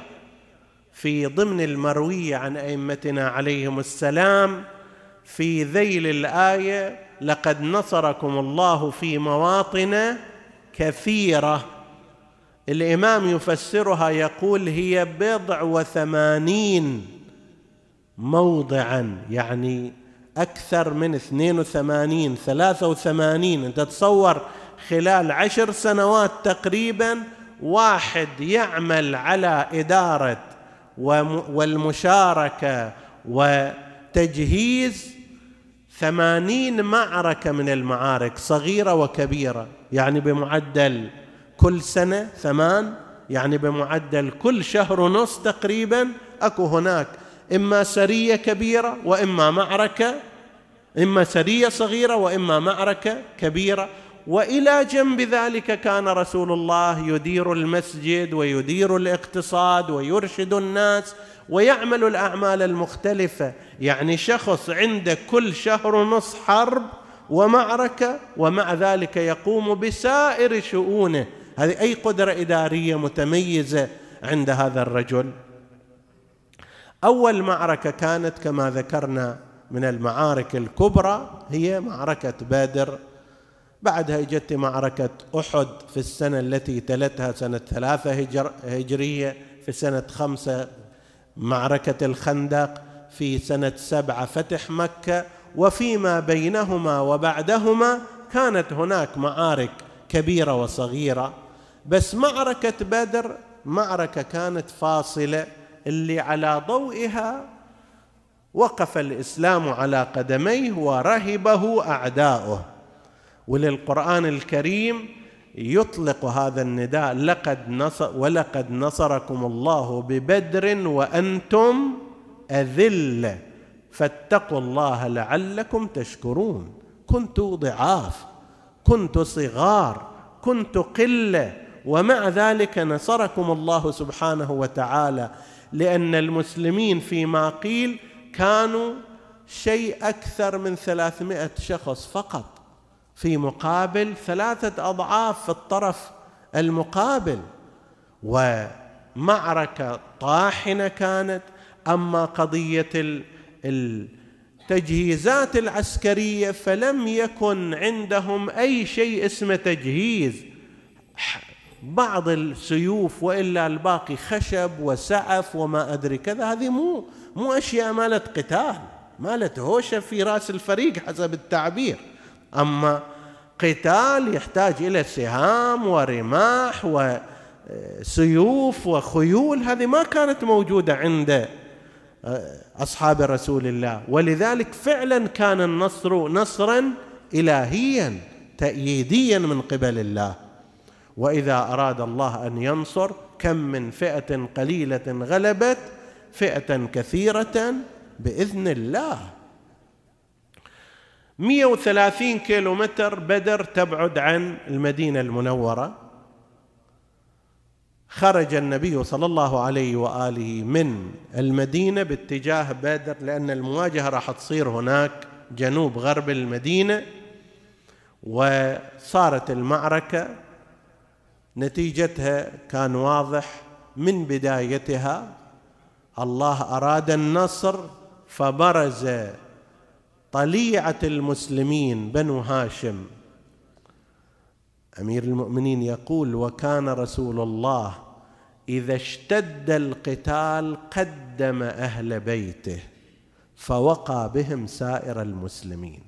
في ضمن المروية عن أئمتنا عليهم السلام في ذيل الآية لقد نصركم الله في مواطن كثيرة الإمام يفسرها يقول هي بضع وثمانين موضعا يعني أكثر من اثنين وثمانين ثلاثة وثمانين أنت تصور خلال عشر سنوات تقريبا واحد يعمل على إدارة والمشاركة وتجهيز ثمانين معركة من المعارك صغيرة وكبيرة يعني بمعدل كل سنة ثمان يعني بمعدل كل شهر ونص تقريبا. أكو هناك إما سرية كبيرة وإما معركة إما سرية صغيرة وإما معركة كبيرة. وإلى جنب ذلك كان رسول الله يدير المسجد ويدير الاقتصاد ويرشد الناس ويعمل الأعمال المختلفة. يعني شخص عنده كل شهر ونص حرب ومعركة ومع ذلك يقوم بسائر شؤونه. هذه أي قدرة إدارية متميزة عند هذا الرجل؟ أول معركة كانت كما ذكرنا من المعارك الكبرى هي معركة بدر. بعدها اجت معركة أحد في السنة التي تلتها سنة ثلاثة هجر هجرية في سنة خمسة معركة الخندق في سنة سبعة فتح مكة. وفيما بينهما وبعدهما كانت هناك معارك كبيرة وصغيرة. بس معركة بدر معركة كانت فاصلة اللي على ضوئها وقف الإسلام على قدميه ورهبه أعداؤه. وللقرآن الكريم يطلق هذا النداء لقد نصر ولقد نصركم الله ببدر وأنتم أذلة فاتقوا الله لعلكم تشكرون كنت ضعاف كنت صغار كنت قلة ومع ذلك نصركم الله سبحانه وتعالى لأن المسلمين فيما قيل كانوا شيء أكثر من ثلاثمائة شخص فقط. في مقابل ثلاثة أضعاف في الطرف المقابل. ومعركة طاحنة كانت أما قضية التجهيزات العسكرية فلم يكن عندهم أي شيء اسمه تجهيز. بعض السيوف وإلا الباقي خشب وسعف وما أدري كذا. هذه مو مو أشياء مالت قتال مالت هوشة في رأس الفريق حسب التعبير. أما قتال يحتاج إلى سهام ورماح وسيوف وخيول. هذه ما كانت موجودة عند أصحاب رسول الله. ولذلك فعلا كان النصر نصرا الهيا تأييديا من قبل الله. وإذا أراد الله أن ينصر كم من فئة قليلة غلبت فئة كثيرة بإذن الله. 130 كيلو متر بدر تبعد عن المدينة المنورة. خرج النبي صلى الله عليه وآله من المدينة باتجاه بدر لأن المواجهة راح تصير هناك جنوب غرب المدينة وصارت المعركة. نتيجتها كان واضح من بدايتها الله أراد النصر فبرز طليعة المسلمين بنو هاشم. أمير المؤمنين يقول وكان رسول الله إذا اشتد القتال قدم أهل بيته فوقى بهم سائر المسلمين.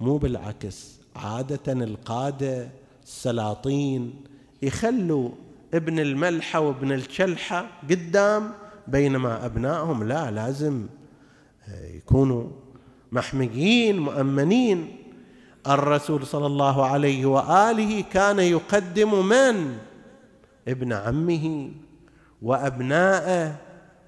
مو بالعكس عادة القادة السلاطين يخلوا ابن الملحة وابن الشلحه قدام بينما أبنائهم لا لازم يكونوا محميين مؤمنين. الرسول صلى الله عليه وآله كان يقدم من؟ ابن عمه وابناءه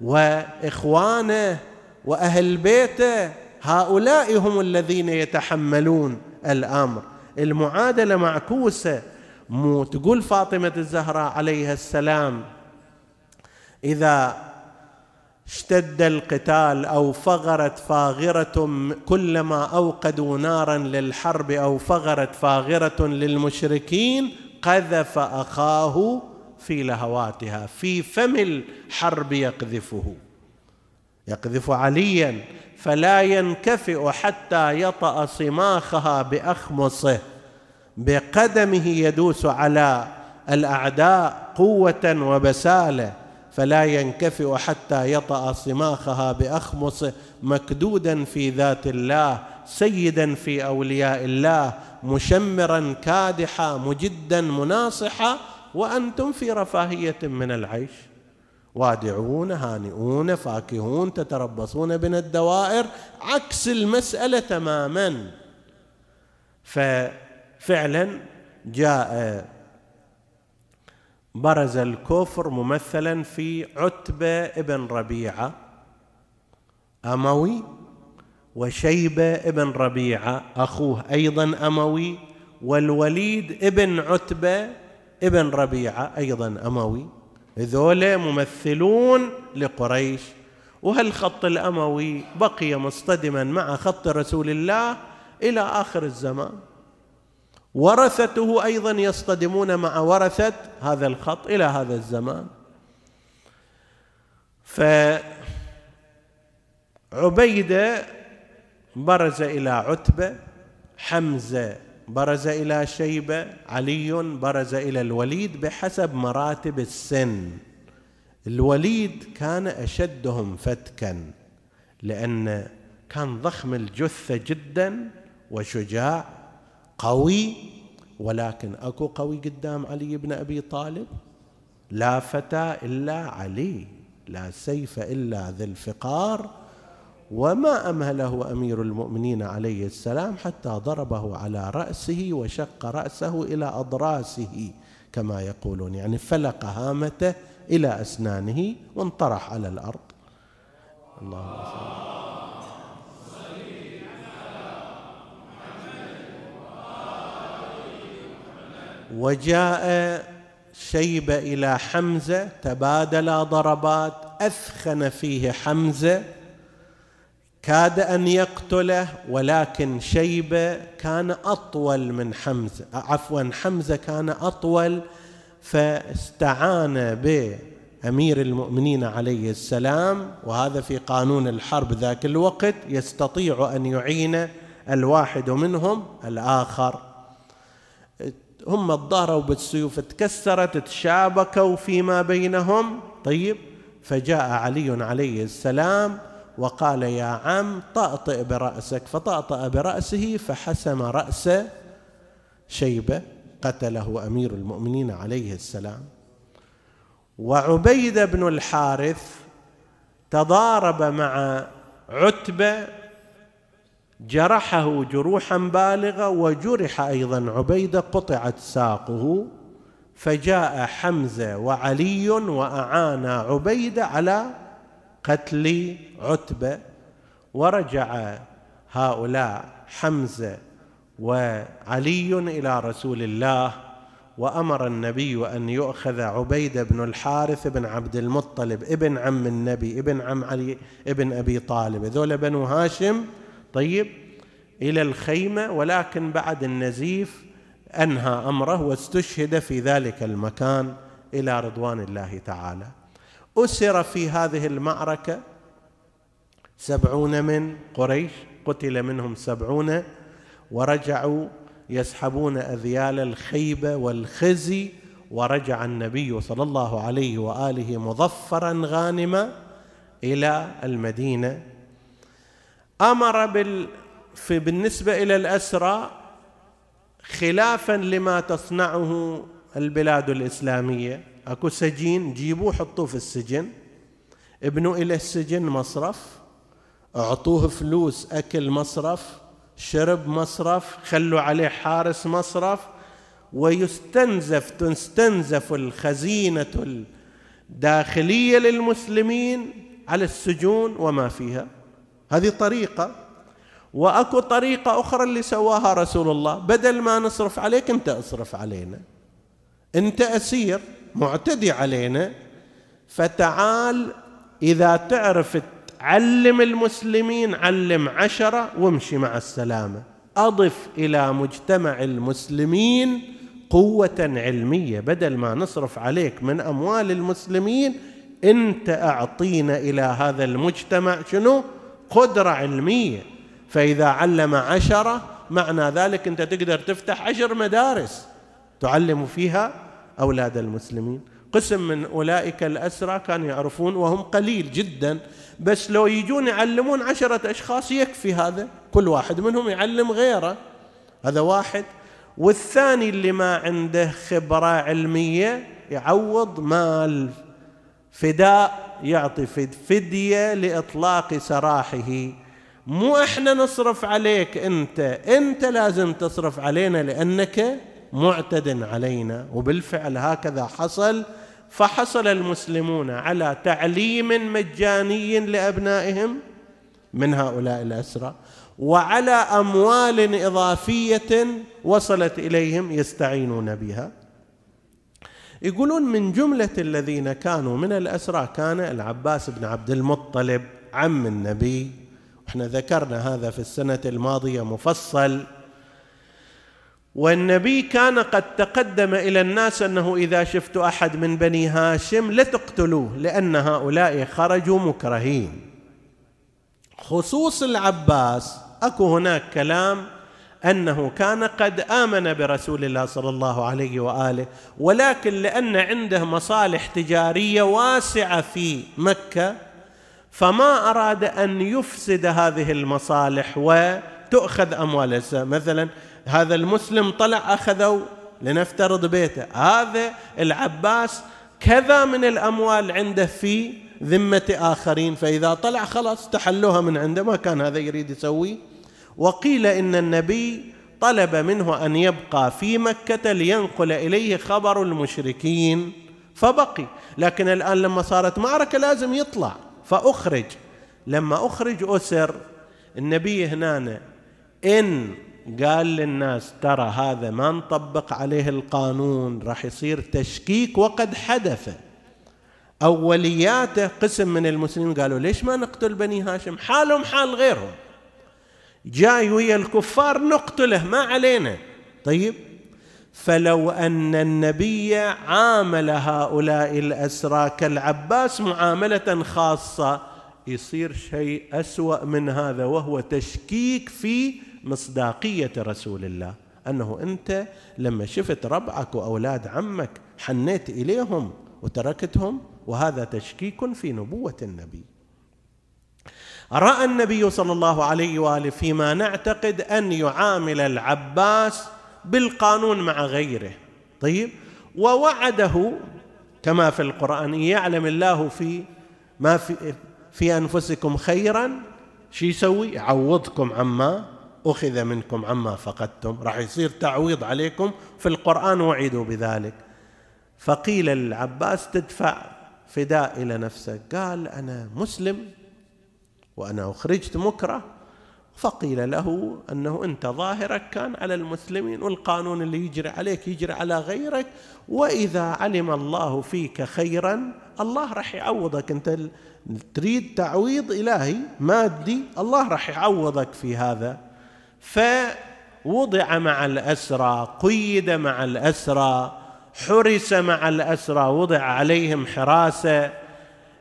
وإخوانه وأهل بيته. هؤلاء هم الذين يتحملون الأمر. المعادلة معكوسة. مو تقول فاطمة الزهراء عليها السلام. إذا اشتد القتال أو فغرت فاغرة كلما أوقدوا نارا للحرب أو فغرت فاغرة للمشركين قذف أخاه في لهواتها في فم الحرب يقذفه. يقذف عليا فلا ينكفئ حتى يطأ صماخها بأخمصه. بقدمه يدوس على الأعداء قوة وبسالة. فلا ينكفئ حتى يطأ صماخها باخمصه مكدودا في ذات الله سيدا في أولياء الله مشمرا كادحا مجدا مناصحا وأنتم في رفاهية من العيش. وادعون هانئون فاكهون تتربصون بنا الدوائر عكس المسألة تماما. ففعلا جاء برز الكفر ممثلا في عتبة ابن ربيعة أموي وشيبة ابن ربيعة أخوه أيضا أموي والوليد ابن عتبة ابن ربيعة أيضا أموي. هذول ممثلون لقريش. وهالخط الأموي بقي مصطدما مع خط رسول الله إلى آخر الزمان. ورثته أيضا يصطدمون مع ورثة هذا الخط إلى هذا الزمان. فعبيده برز إلى عتبة حمزة برز إلى شيبة علي برز إلى الوليد بحسب مراتب السن. الوليد كان أشدهم فتكا لأن كان ضخم الجثة جدا وشجاع قوي ولكن أكو قوي قدام علي بن أبي طالب؟ لا فتى إلا علي لا سيف إلا ذي الفقار. وما أمهله أمير المؤمنين عليه السلام حتى ضربه على رأسه وشق رأسه إلى أضراسه كما يقولون. يعني فلق هامته إلى أسنانه وانطرح على الأرض. اللهم صل وجاء شيبه إلى حمزة تبادلا ضربات أثخن فيه حمزة. كاد أن يقتله ولكن شيبه كان أطول من حمزة. عفوا حمزة كان أطول فاستعان بأمير المؤمنين عليه السلام. وهذا في قانون الحرب ذاك الوقت يستطيع أن يعين الواحد منهم الآخر هم تضاروا بالسيوف تكسرت تشابكوا فيما بينهم. طيب فجاء علي عليه السلام وقال يا عم طأطئ برأسك. فطأطأ برأسه فحسم رأس شيبة قتله أمير المؤمنين عليه السلام. وعبيد بن الحارث تضارب مع عتبة جرحه جروحا بالغة وجرح أيضا عبيدة قطعت ساقه فجاء حمزة وعلي وأعانا عبيدة على قتل عتبة ورجع هؤلاء حمزة وعلي إلى رسول الله وأمر النبي أن يؤخذ عبيدة بن الحارث بن عبد المطلب ابن عم النبي ابن عم علي ابن أبي طالب. ذول بنو هاشم طيب إلى الخيمة ولكن بعد النزيف أنهى أمره واستشهد في ذلك المكان إلى رضوان الله تعالى. أسر في هذه المعركة سبعون من قريش قتل منهم سبعون ورجعوا يسحبون أذيال الخيبة والخزي ورجع النبي صلى الله عليه وآله مظفرا غانما إلى المدينة. أمر بال في بالنسبة إلى الأسرى خلافا لما تصنعه البلاد الإسلامية. أكو سجين جيبوه حطوه في السجن. ابنوا إلى السجن مصرف. أعطوه فلوس أكل مصرف شرب مصرف خلوا عليه حارس مصرف. ويستنزف تستنزف الخزينة الداخلية للمسلمين على السجون وما فيها. هذه طريقة. وأكو طريقة أخرى اللي سواها رسول الله. بدل ما نصرف عليك أنت اصرف علينا. أنت أسير معتدي علينا. فتعال إذا تعرف علم المسلمين علم عشرة وامشي مع السلامة. أضف إلى مجتمع المسلمين قوة علمية. بدل ما نصرف عليك من أموال المسلمين أنت أعطينا إلى هذا المجتمع. شنو؟ قدرة علمية. فإذا علم عشرة معنى ذلك أنت تقدر تفتح عشر مدارس تعلم فيها أولاد المسلمين. قسم من أولئك الأسرى كانوا يعرفون وهم قليل جدا. بس لو يجون يعلمون عشرة أشخاص يكفي هذا. كل واحد منهم يعلم غيره. هذا واحد. والثاني اللي ما عنده خبرة علمية يعوض مال فداء يعطي فدية لإطلاق سراحه. مو إحنا نصرف عليك أنت أنت لازم تصرف علينا لأنك معتد علينا. وبالفعل هكذا حصل فحصل المسلمون على تعليم مجاني لأبنائهم من هؤلاء الأسرى وعلى أموال إضافية وصلت إليهم يستعينون بها. يقولون من جملة الذين كانوا من الأسرى كان العباس بن عبد المطلب عم النبي. إحنا ذكرنا هذا في السنة الماضية مفصل. والنبي كان قد تقدم إلى الناس أنه إذا شفت أحد من بني هاشم لتقتلوه لأن هؤلاء خرجوا مكرهين. خصوص العباس أكو هناك كلام أنه كان قد آمن برسول الله صلى الله عليه وآله ولكن لأن عنده مصالح تجارية واسعة في مكة فما أراد أن يفسد هذه المصالح وتؤخذ أموال مثلا هذا المسلم طلع اخذوا لنفترض بيته. هذا العباس كذا من الأموال عنده في ذمة آخرين فإذا طلع خلاص تحلوها من عنده ما كان هذا يريد يسوي. وقيل إن النبي طلب منه أن يبقى في مكة لينقل إليه خبر المشركين فبقي. لكن الآن لما صارت معركة لازم يطلع فأخرج. لما أخرج أسر النبي هنا إن قال للناس ترى هذا ما نطبق عليه القانون راح يصير تشكيك وقد حدث. أولياته قسم من المسلمين قالوا ليش ما نقتل بني هاشم؟ حالهم حال غيرهم. جاي ويا الكفار نقتله ما علينا. طيب فلو أن النبي عامل هؤلاء الأسرى كالعباس معاملة خاصة يصير شيء أسوأ من هذا وهو تشكيك في مصداقية رسول الله. أنه أنت لما شفت ربعك واولاد عمك حنيت إليهم وتركتهم وهذا تشكيك في نبوة النبي. رأى النبي صلى الله عليه وآله فيما نعتقد أن يعامل العباس بالقانون مع غيره. طيب ووعده كما في القرآن يعلم الله في ما في في أنفسكم خيرا شو يسوي؟ يعوضكم عما أخذ منكم عما فقدتم. راح يصير تعويض عليكم في القرآن وعدوا بذلك. فقيل للعباس تدفع فداء إلى نفسك. قال أنا مسلم. وأنا أخرجت مكره فقيل له أنه أنت ظاهرك كان على المسلمين والقانون اللي يجري عليك يجري على غيرك وإذا علم الله فيك خيرا الله راح يعوضك. أنت تريد تعويض إلهي مادي الله راح يعوضك في هذا. فوضع مع الأسرى قيد مع الأسرى حرس مع الأسرى وضع عليهم حراسة.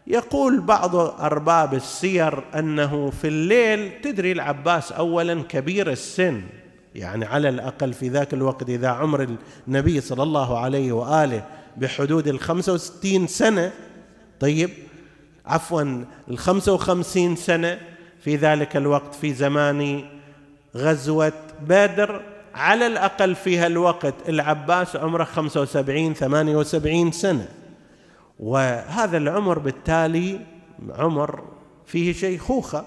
يقول بعض أرباب السير أنه في الليل تدري العباس اولا كبير السن يعني على الأقل في ذاك الوقت إذا عمر النبي صلى الله عليه وآله بحدود الخمسة وستين سنة طيب عفوا الخمسة وخمسين سنة في ذلك الوقت في زمان غزوة بدر على الأقل في هالوقت العباس عمره خمسة وسبعين ثمانية وسبعين سنة. وهذا العمر بالتالي عمر فيه شيخوخة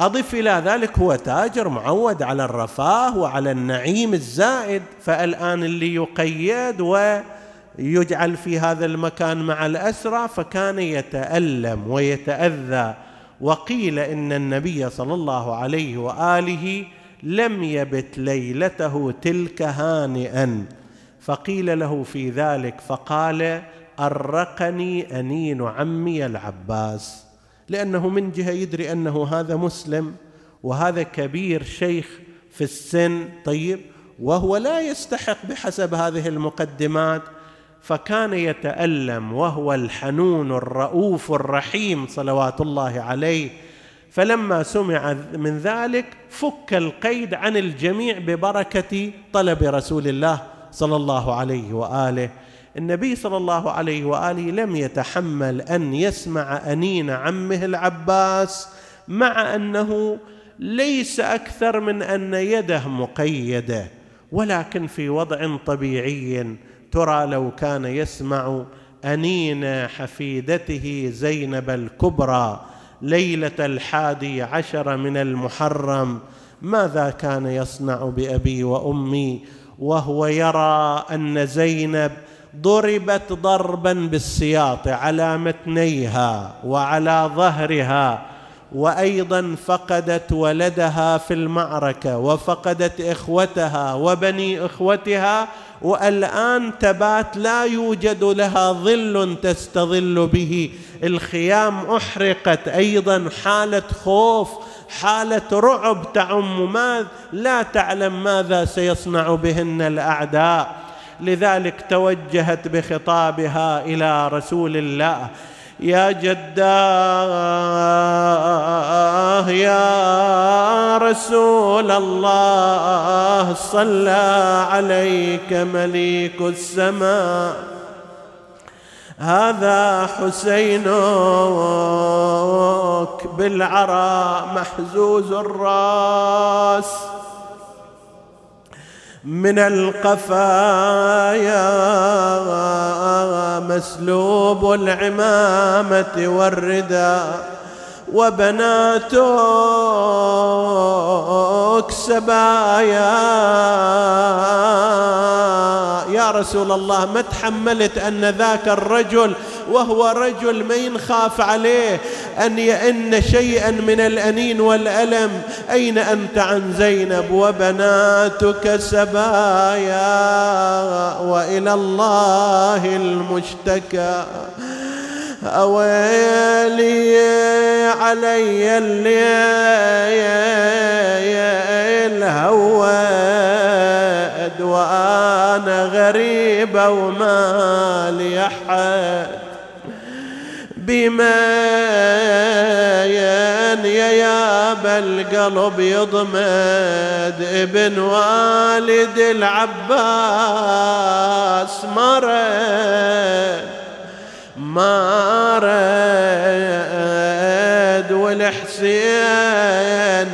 أضف إلى ذلك هو تاجر معود على الرفاه وعلى النعيم الزائد فالآن اللي يقيد ويجعل في هذا المكان مع الأسرى فكان يتألم ويتأذى. وقيل إن النبي صلى الله عليه وآله لم يبت ليلته تلك هانئا. فقيل له في ذلك فقال أرقني أنين عمي العباس لأنه من جهة يدري أنه هذا مسلم وهذا كبير شيخ في السن طيب وهو لا يستحق بحسب هذه المقدمات فكان يتألم وهو الحنون الرؤوف الرحيم صلوات الله عليه. فلما سمع من ذلك فك القيد عن الجميع ببركة طلب رسول الله صلى الله عليه وآله. النبي صلى الله عليه وآله لم يتحمل أن يسمع أنين عمه العباس مع أنه ليس أكثر من أن يده مقيدة ولكن في وضع طبيعي ترى لو كان يسمع أنين حفيدته زينب الكبرى ليلة الحادي عشر من المحرم ماذا كان يصنع بأبي وأمي؟ وهو يرى أن زينب ضربت ضربا بالسياط على متنيها وعلى ظهرها وأيضا فقدت ولدها في المعركة وفقدت إخوتها وبني إخوتها والآن تبات لا يوجد لها ظل تستظل به. الخيام أحرقت أيضا حاله خوف حاله رعب تعم. ما لا تعلم ماذا سيصنع بهن الأعداء. لذلك توجهت بخطابها إلى رسول الله. يا جداه يا رسول الله صلى عليك مليك السماء. هذا حسينك بالعراء محزوز الراس. من القفايا مسلوب العمامة والرداء وبناتك سبايا. يا رسول الله ما تحملت أن ذاك الرجل وهو رجل ما ينخاف عليه أن يئن شيئا من الأنين والألم. أين أنت عن زينب وبناتك سبايا؟ وإلى الله المشتكى. أويلي علي الليل هود وأنا غريبة وما لي أحد بمين يا يابا القلب يضمد ابن والد العباس مرد. ما رد والحسين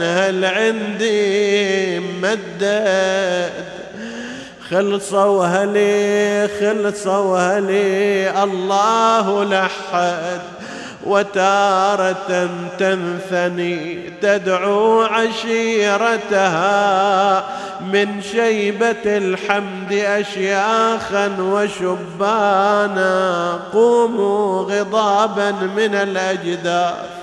هل عندي مدد؟ خلصوا هلي خلصوا هلي الله لحد. وتارة تنثني تدعو عشيرتها. من شيبة الحمد أشياخا وشبانا قوموا غضابا من الأجداث.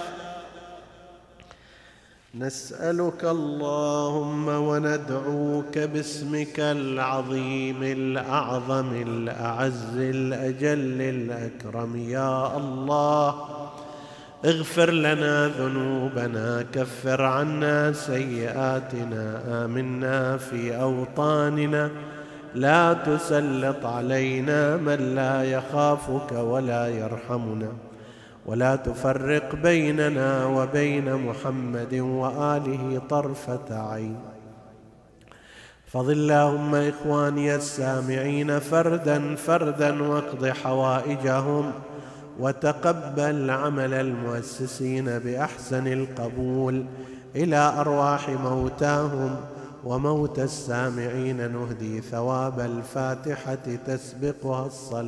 نسألك اللهم وندعوك باسمك العظيم الأعظم الأعز الأجل الأكرم. يا الله اغفر لنا ذنوبنا كفر عنا سيئاتنا آمنا في أوطاننا. لا تسلط علينا من لا يخافك ولا يرحمنا. ولا تفرق بيننا وبين محمد وآله طرفة عين. فضل اللهم إخواني السامعين فردا فردا واقض حوائجهم وتقبل عمل المؤسسين بأحسن القبول إلى أرواح موتاهم وموت السامعين. نهدي ثواب الفاتحة تسبقها الصلاة.